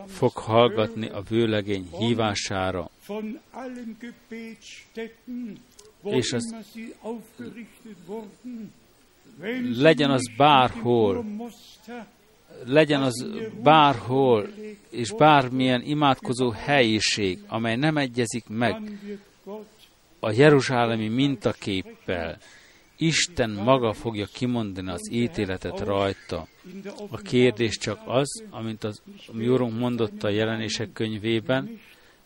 fog hallgatni a vőlegény hívására. És az legyen az bárhol, legyen az bárhol, és bármilyen imádkozó helyiség, amely nem egyezik meg a jeruzsálemi mintaképpel. Isten maga fogja kimondani az ítéletet rajta. A kérdés csak az, amint az mi Úrunk mondotta a jelenések könyvében,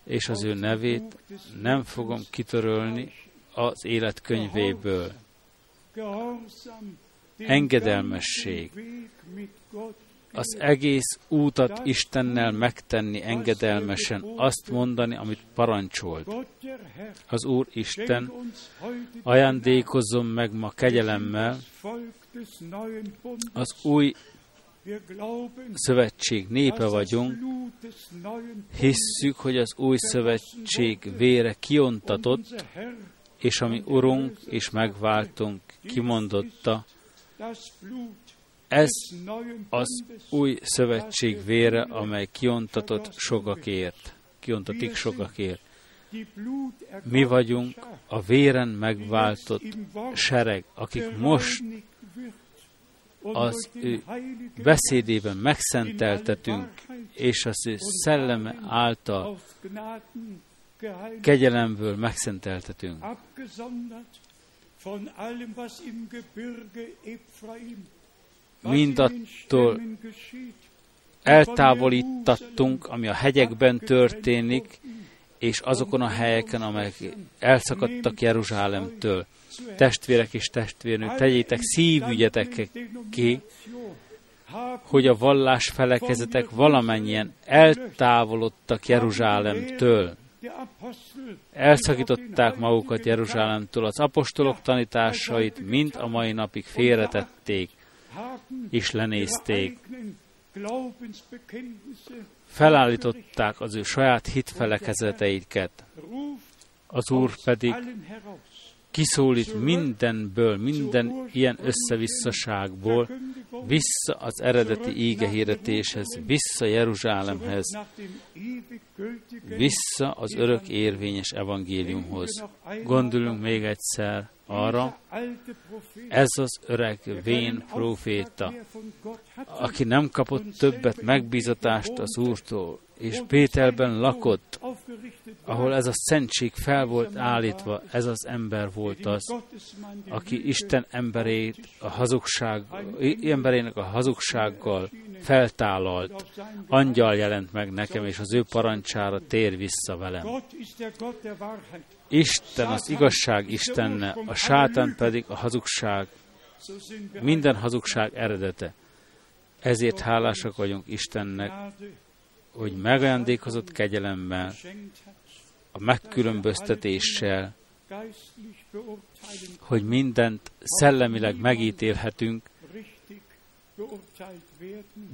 és az ő nevét nem fogom kitörölni az élet könyvéből. Engedelmesség, az egész útat Istennel megtenni engedelmesen, azt mondani, amit parancsolt. Az Úr Isten ajándékozzon meg ma kegyelemmel az új szövetség népe vagyunk, hisszük, hogy az új szövetség vére kiontatott, és ami Urunk és megváltunk kimondotta, ez az új szövetség vére, amely kiontatott sokakért, kiontatik sokakért. Mi vagyunk a véren megváltott sereg, akik most az ő beszédében megszenteltetünk, és az ő szelleme által kegyelemből megszenteltetünk mindattól eltávolítattunk, ami a hegyekben történik, és azokon a helyeken, amelyek elszakadtak Jeruzsálemtől. Testvérek és testvérnők, tegyétek szívügyetek ki, hogy a vallás felekezetek valamennyien eltávolodtak Jeruzsálemtől. Elszakították magukat Jeruzsálemtől, az apostolok tanításait mind a mai napig félretették és lenézték. felállították az ő saját hitfelekezeteiket. Az Úr pedig kiszólít mindenből, minden ilyen összevisszaságból, vissza az eredeti ígehíretéshez, vissza Jeruzsálemhez, vissza az örök érvényes evangéliumhoz. Gondoljunk még egyszer arra, ez az öreg vén proféta, aki nem kapott többet megbízatást az Úrtól, és Péterben lakott, ahol ez a szentség fel volt állítva, ez az ember volt az, aki Isten emberét a hazugság, emberének a hazugsággal feltálalt. Angyal jelent meg nekem, és az ő parancsára tér vissza velem. Isten az igazság Istenne, a sátán pedig a hazugság, minden hazugság eredete. Ezért hálásak vagyunk Istennek, hogy megajándékozott kegyelemmel, a megkülönböztetéssel, hogy mindent szellemileg megítélhetünk,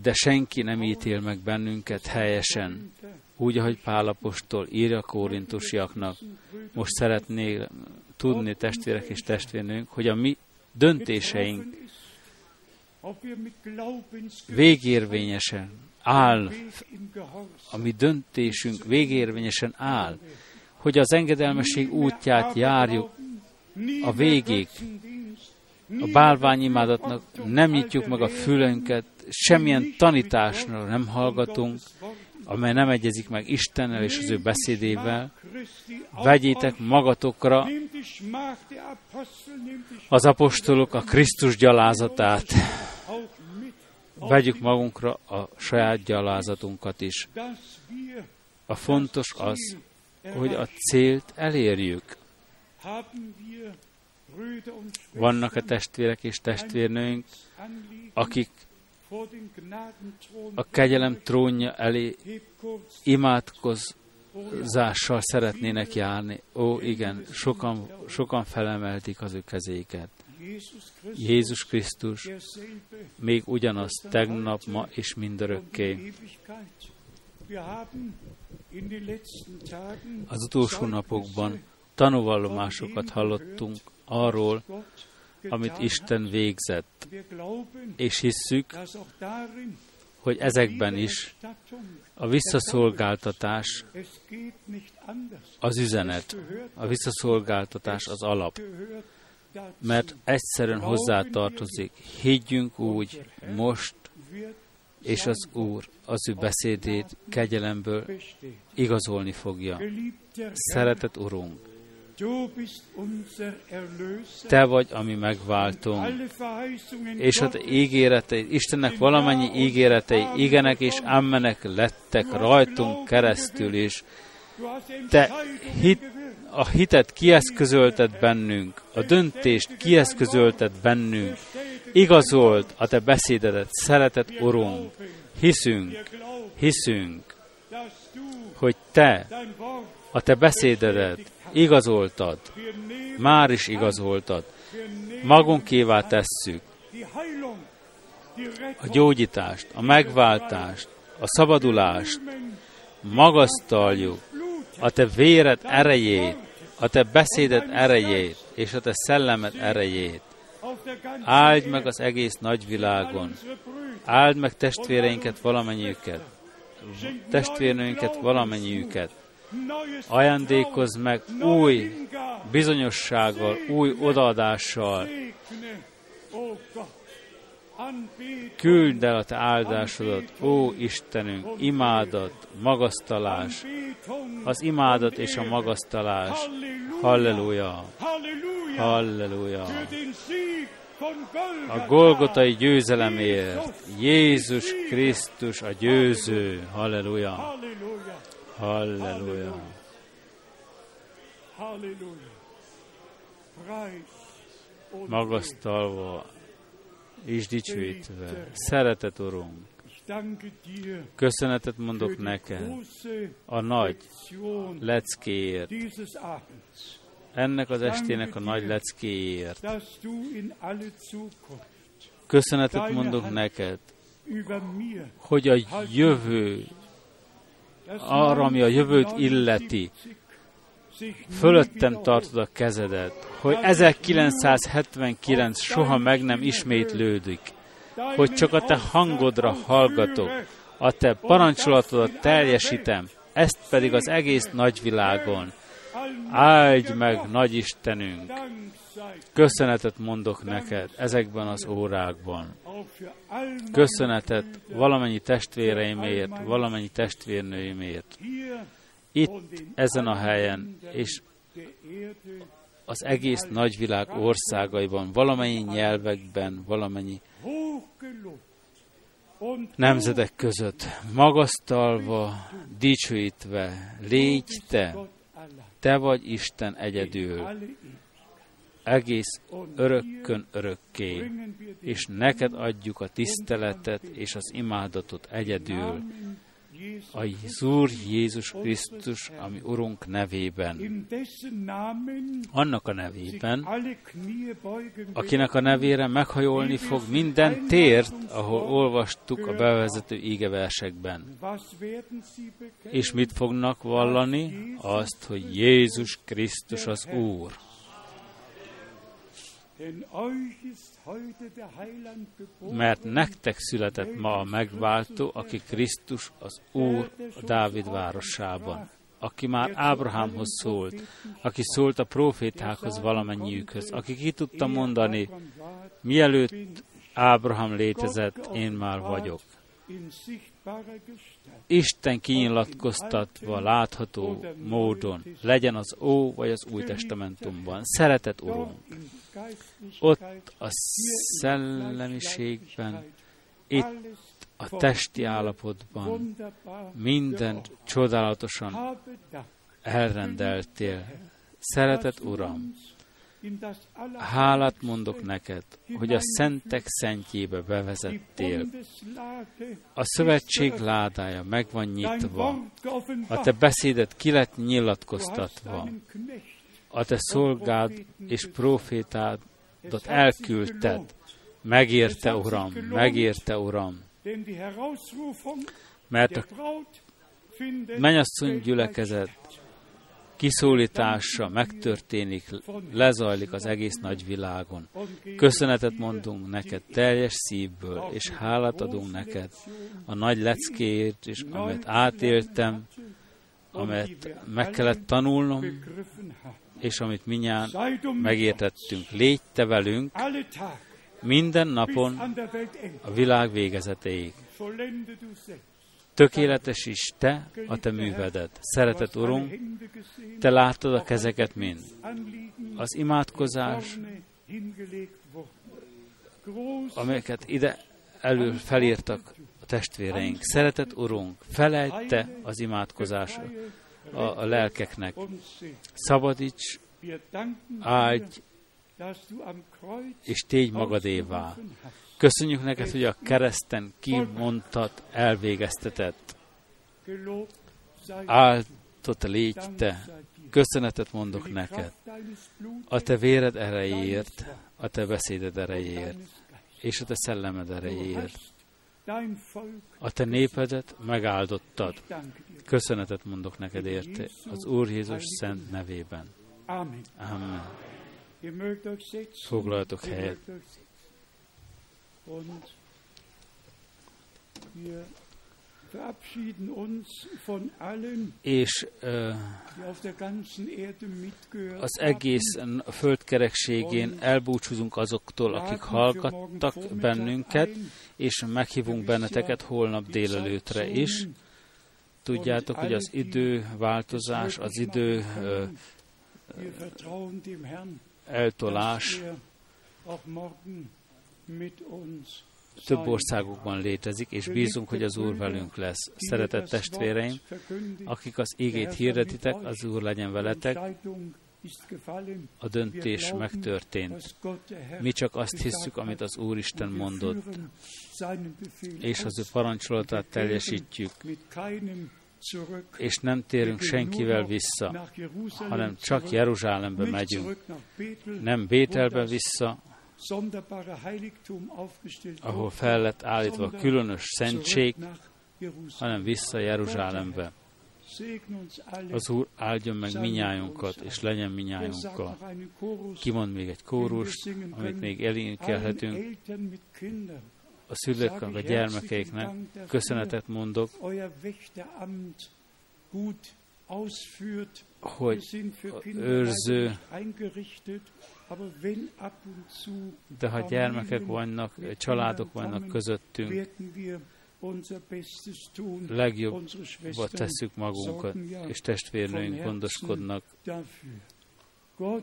de senki nem ítél meg bennünket helyesen, úgy, ahogy Pálapostól írja a kórintusiaknak. Most szeretnék tudni, testvérek és testvérnőnk, hogy a mi döntéseink végérvényesen áll, a mi döntésünk végérvényesen áll, hogy az engedelmesség útját járjuk a végig. A bálványimádatnak nem nyitjuk meg a fülünket, semmilyen tanításra nem hallgatunk, amely nem egyezik meg Istennel és az ő beszédével. Vegyétek magatokra az apostolok a Krisztus gyalázatát. Vegyük magunkra a saját gyalázatunkat is. A fontos az, hogy a célt elérjük. Vannak-e testvérek és testvérnőink, akik a kegyelem trónja elé imádkozással szeretnének járni. Ó, igen, sokan, sokan felemeltik az ő kezéket. Jézus Krisztus még ugyanaz tegnap, ma és mindörökké. Az utolsó napokban tanúvallomásokat hallottunk arról, amit Isten végzett, és hisszük, hogy ezekben is a visszaszolgáltatás az üzenet, a visszaszolgáltatás az alap, mert egyszerűen hozzátartozik. Higgyünk úgy most, és az Úr az ő beszédét kegyelemből igazolni fogja. Szeretett Urunk, te vagy, ami megváltunk. És a ígéretei, Istennek valamennyi ígéretei, igenek és ammenek lettek rajtunk keresztül is. Te hit, a hitet kieszközölted bennünk, a döntést kieszközölted bennünk, igazolt a Te beszédedet, szeretett Urunk, hiszünk, hiszünk, hogy Te a Te beszédedet igazoltad, már is igazoltad, magunkévá tesszük a gyógyítást, a megváltást, a szabadulást, magasztaljuk a te véred erejét, a te beszédet erejét, és a te szellemet erejét. Áld meg az egész nagyvilágon. Áld meg testvéreinket valamennyiüket. Testvérnőinket valamennyiüket. Ajándékozz meg új bizonyossággal, új odaadással. Küld el a te áldásodat, ó Istenünk, imádat, magasztalás, az imádat és a magasztalás. Halleluja! Halleluja! A Golgotai győzelemért Jézus Krisztus a győző. Halleluja! Halleluja! Magasztalva és dicsőítve. Szeretet, Urunk! Köszönetet mondok neked a nagy leckéért, ennek az estének a nagy leckéért. Köszönetet mondok neked hogy a jövő, arra, ami a jövőt illeti, fölöttem tartod a kezedet, hogy 1979 soha meg nem ismétlődik, hogy csak a te hangodra hallgatok, a te parancsolatodat teljesítem, ezt pedig az egész nagyvilágon. Áldj meg, nagy Istenünk! Köszönetet mondok neked ezekben az órákban. Köszönetet valamennyi testvéreimért, valamennyi testvérnőimért. Itt, ezen a helyen, és az egész nagyvilág országaiban, valamennyi nyelvekben, valamennyi nemzetek között, magasztalva, dicsőítve, légy te, te vagy Isten egyedül, egész örökkön örökké, és neked adjuk a tiszteletet és az imádatot egyedül, az Úr Jézus Krisztus, ami Urunk nevében, annak a nevében, akinek a nevére meghajolni fog minden tért, ahol olvastuk a bevezető ígeversekben. És mit fognak vallani? Azt, hogy Jézus Krisztus az Úr. Mert nektek született ma a megváltó, aki Krisztus az Úr a Dávid városában, aki már Ábrahámhoz szólt, aki szólt a profétákhoz valamennyiükhöz, aki ki tudta mondani, mielőtt Ábrahám létezett, én már vagyok. Isten kinyilatkoztatva látható módon, legyen az Ó vagy az Új Testamentumban. Szeretet Urunk! Ott a szellemiségben, itt a testi állapotban minden csodálatosan elrendeltél. Szeretet Uram! Hálát mondok neked, hogy a szentek szentjébe bevezettél. A szövetség ládája meg van nyitva, a te beszédet ki lett nyilatkoztatva, a te szolgád és profétádat elküldted. Megérte, Uram, megérte, Uram. Mert a mennyasszony gyülekezet kiszólítása megtörténik, lezajlik az egész nagy világon. Köszönetet mondunk neked teljes szívből, és hálát adunk neked a nagy leckéért, és amit átéltem, amelyet meg kellett tanulnom, és amit minnyáján megértettünk. Légy te velünk minden napon a világ végezetéig. Tökéletes is te, a te művedet. Szeretett Urunk, te láttad a kezeket mind. Az imádkozás, amelyeket ide elő felírtak a testvéreink. Szeretett Urunk, felejt te az imádkozás a, a lelkeknek. Szabadíts, áldj, és tégy magadévá. Köszönjük neked, hogy a kereszten kimondtat, elvégeztetett. Áldott légy te. Köszönetet mondok neked. A te véred erejéért, a te beszéded erejéért, és a te szellemed erejéért. A te népedet megáldottad. Köszönetet mondok neked érte az Úr Jézus szent nevében. Amen. Foglaltok helyet. És uh, az egész földkerekségén elbúcsúzunk azoktól, akik hallgattak bennünket, és meghívunk benneteket holnap délelőtre is. Tudjátok, hogy az idő változás, az idő uh, eltolás több országokban létezik, és bízunk, hogy az Úr velünk lesz. Szeretett testvéreim, akik az égét hirdetitek, az Úr legyen veletek, a döntés megtörtént. Mi csak azt hisszük, amit az Úr Isten mondott, és az ő parancsolatát teljesítjük, és nem térünk senkivel vissza, hanem csak Jeruzsálembe megyünk. Nem Bételbe vissza, ahol fel lett állítva a különös szentség, hanem vissza Jeruzsálembe. Az Úr áldjon meg minnyájunkat, és legyen minnyájunkkal. Kimond még egy kórust, amit még elénekelhetünk. A szülőknek, a gyermekeiknek köszönetet mondok, hogy őrző, de ha gyermekek vannak, családok vannak közöttünk, werden wir unser Bestes tun. legjobb Unsere Ba Schwestern tesszük magunkat, és testvérnőink gondoskodnak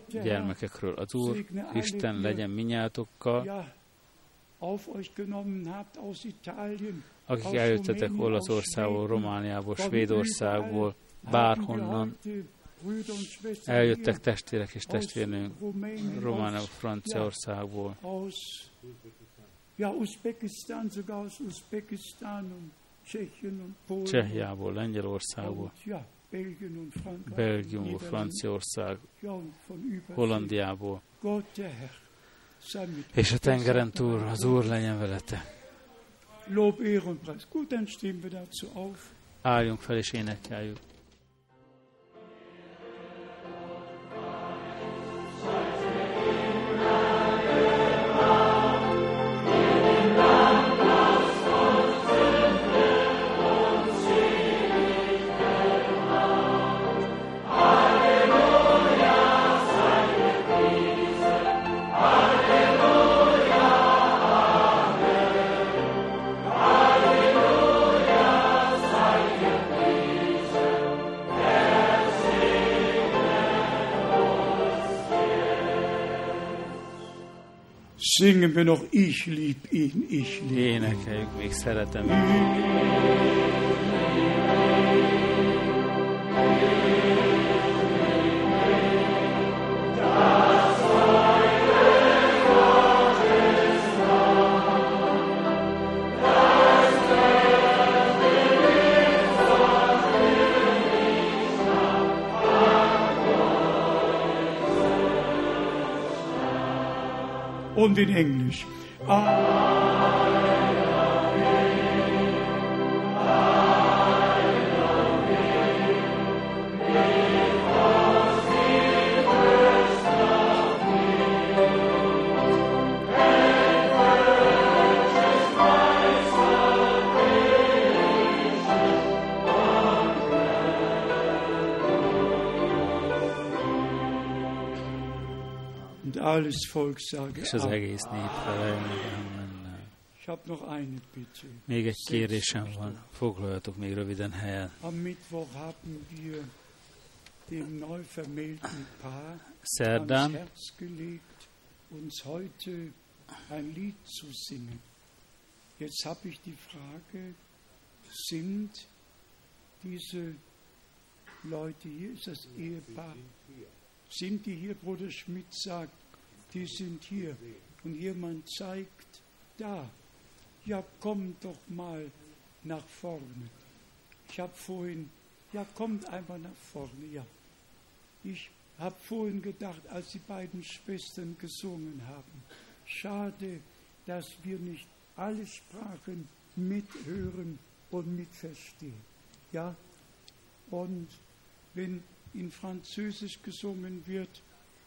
gyermekekről. Az Úr, Isten legyen minnyátokkal, akik eljöttetek Olaszországból, Romániából, Svédországból, bárhonnan eljöttek testvérek és Rumänien, Romániából, Franciaországból, Csehjából, Lengyelországból, Belgiumból, Franciaország. Hollandiából, és a tengeren túl az Úr legyen veletek. Lob, Ehre und Preis. Gut, dann stehen wir dazu auf. Álljunk fel és énekeljük. Singen wir noch, ich lieb ihn, ich lieb ihn. Énekeljük, még szeretem őt. in English. Amen. Alles Volk sage Amen. amen. Ich habe noch eine Bitte. Még egy kérésem van, foglaljatok még röviden helyen. Am Mittwoch haben wir dem neu vermählten Paar ans Szerdán Herz gelegt, uns heute ein Lied zu singen. Jetzt habe ich die Frage, sind diese Leute hier, ist das Ehepaar, sind die hier, Bruder Schmidt sagt, die sind hier und jemand zeigt da, ja kommt doch mal nach vorne. Ich habe vorhin, ja kommt einfach nach vorne, ja. Ich habe vorhin gedacht, als die beiden Schwestern gesungen haben, schade, dass wir nicht alle Sprachen mithören und mitverstehen. Ja, und wenn in Französisch gesungen wird,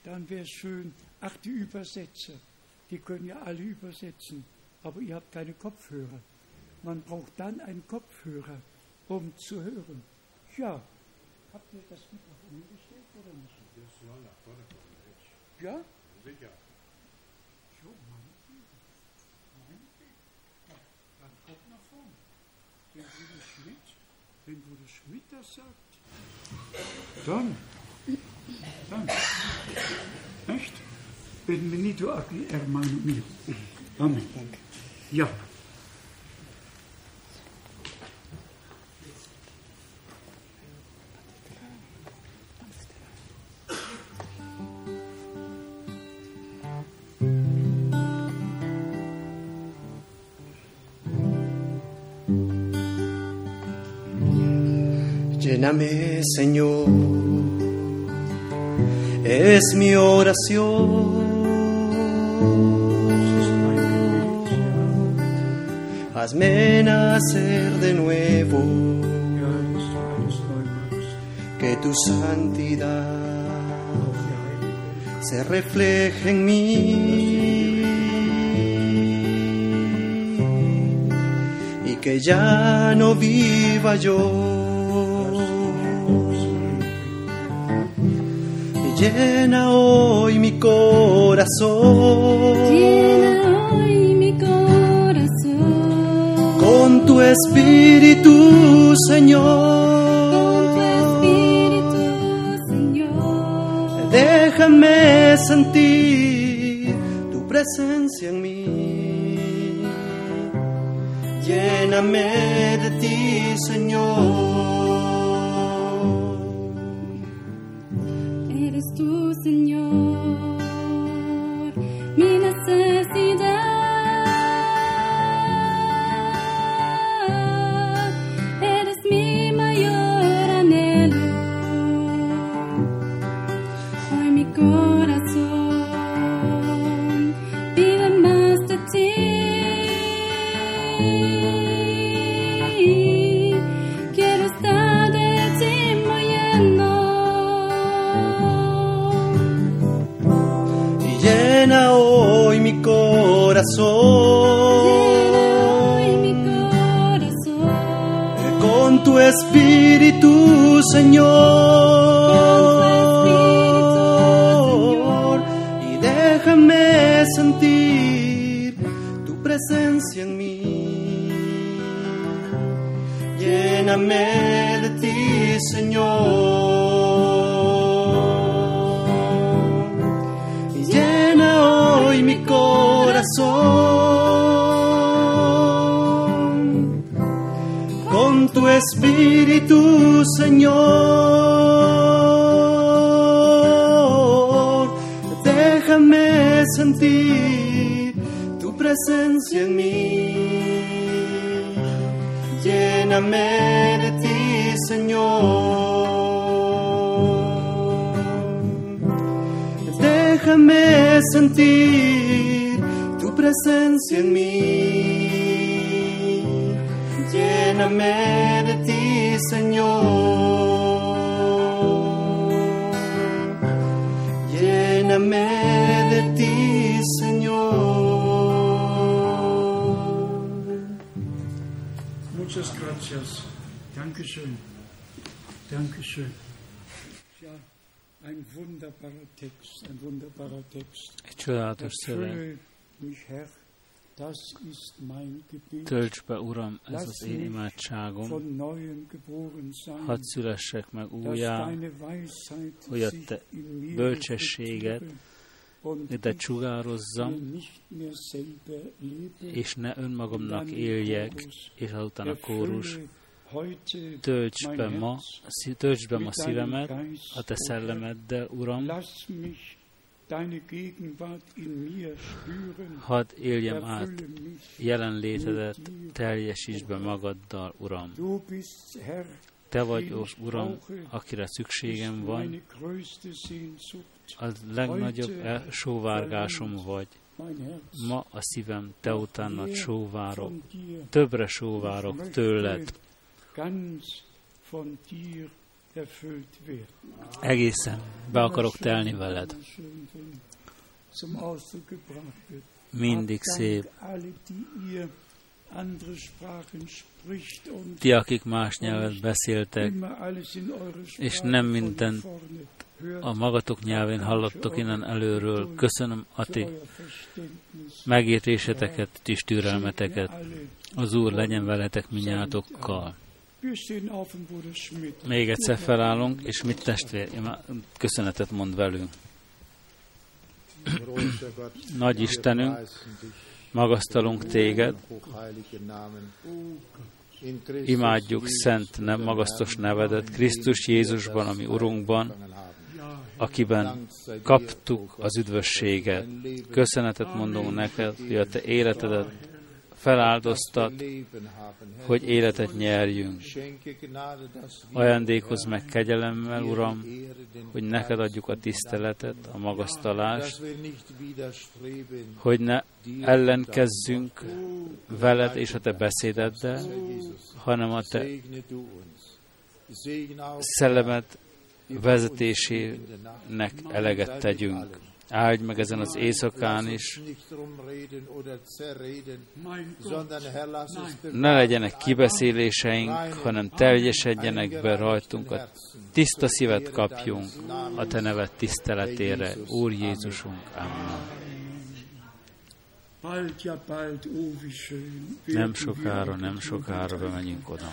dann wäre es schön, ach, die Übersetzer, die können ja alle übersetzen, aber ihr habt keine Kopfhörer. Man braucht dann einen Kopfhörer, um zu hören. Ja, habt ihr das Mikrofon hingestellt oder nicht? Ja? Sicher. Jo. Meinetwegen. Ja, dann kommt nach vorne. Wenn Bruder Schmidt, wenn Bruder Schmidt das sagt, dann. Echt? Bienvenido aquí, hermano mío. Amén. Ja. Lléname, Señor es mi oración. Hazme nacer de nuevo, que tu santidad se refleje en mí. Y que ya no viva yo Llena hoy mi corazón Llena hoy mi corazón con tu espíritu, Señor. con tu espíritu, Señor. Déjame sentir tu presencia en mí. Lléname de ti, Señor. Mein Gebet. Tölts be, Uram, ez az én imádságom. Hadd szülessek meg újjá, hogy a te bölcsességet ich csugározzam, és ne önmagamnak éljek, és azután a kórus. Erfülle heute Tölts mein be ma, Herz szí- tölts be ma szívemet, a te szellemeddel, Uram, hadd éljem át jelenlétedet, teljesítsd be magaddal, Uram. Te vagy, ó, Uram, akire szükségem van, a legnagyobb el- sóvárgásom vagy. Ma a szívem te utánad sóvárok, többre sóvárok tőled, Egészen be akarok telni veled. Mindig szép. Ti, akik más nyelvet beszéltek, és nem hört. a magatok nyelvén hallottok innen előről. Köszönöm a ti megértéseteket, is türelmeteket. Az Úr legyen veletek minnyátokkal. Még egyszer felállunk, és mit testvér, köszönetet mond velünk. Nagy Istenünk, magasztalunk téged, imádjuk szent, nem magasztos nevedet, Krisztus Jézusban, ami Urunkban, akiben kaptuk az üdvösséget. Köszönetet mondunk neked, hogy a te életedet feláldoztat, hogy életet nyerjünk. Ajándékozz meg kegyelemmel, Uram, hogy neked adjuk a tiszteletet, a magasztalást, hogy ne ellenkezzünk veled és a te beszédeddel, hanem a te szellemed vezetésének eleget tegyünk. Áldj meg ezen az éjszakán is, ne legyenek kibeszéléseink, hanem teljesedjenek be rajtunk, a tiszta szívet kapjunk a Te neved tiszteletére. Úr Jézusunk, Amen. Nem sokára, nem sokára bemegyünk oda.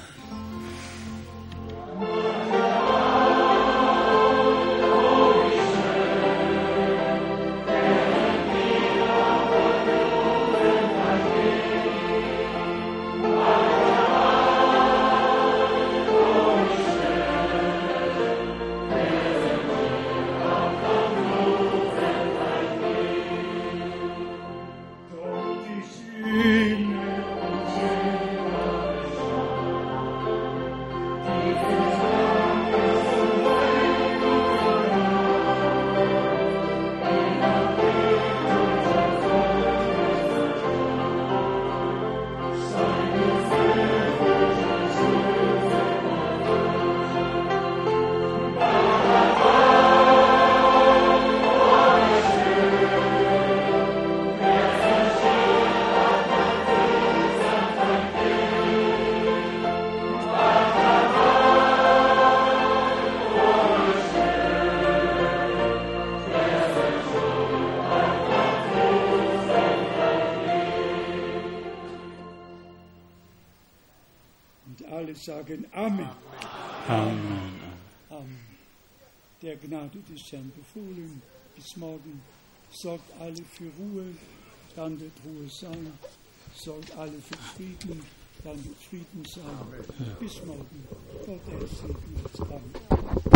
Sagen Amen. Amen. Amen. Der Gnade des Herrn befohlen. Bis morgen. Sorgt alle für Ruhe, dann wird Ruhe sein. Sorgt alle für Frieden, dann wird Frieden sein. Bis morgen. Gott er segne uns. Amen.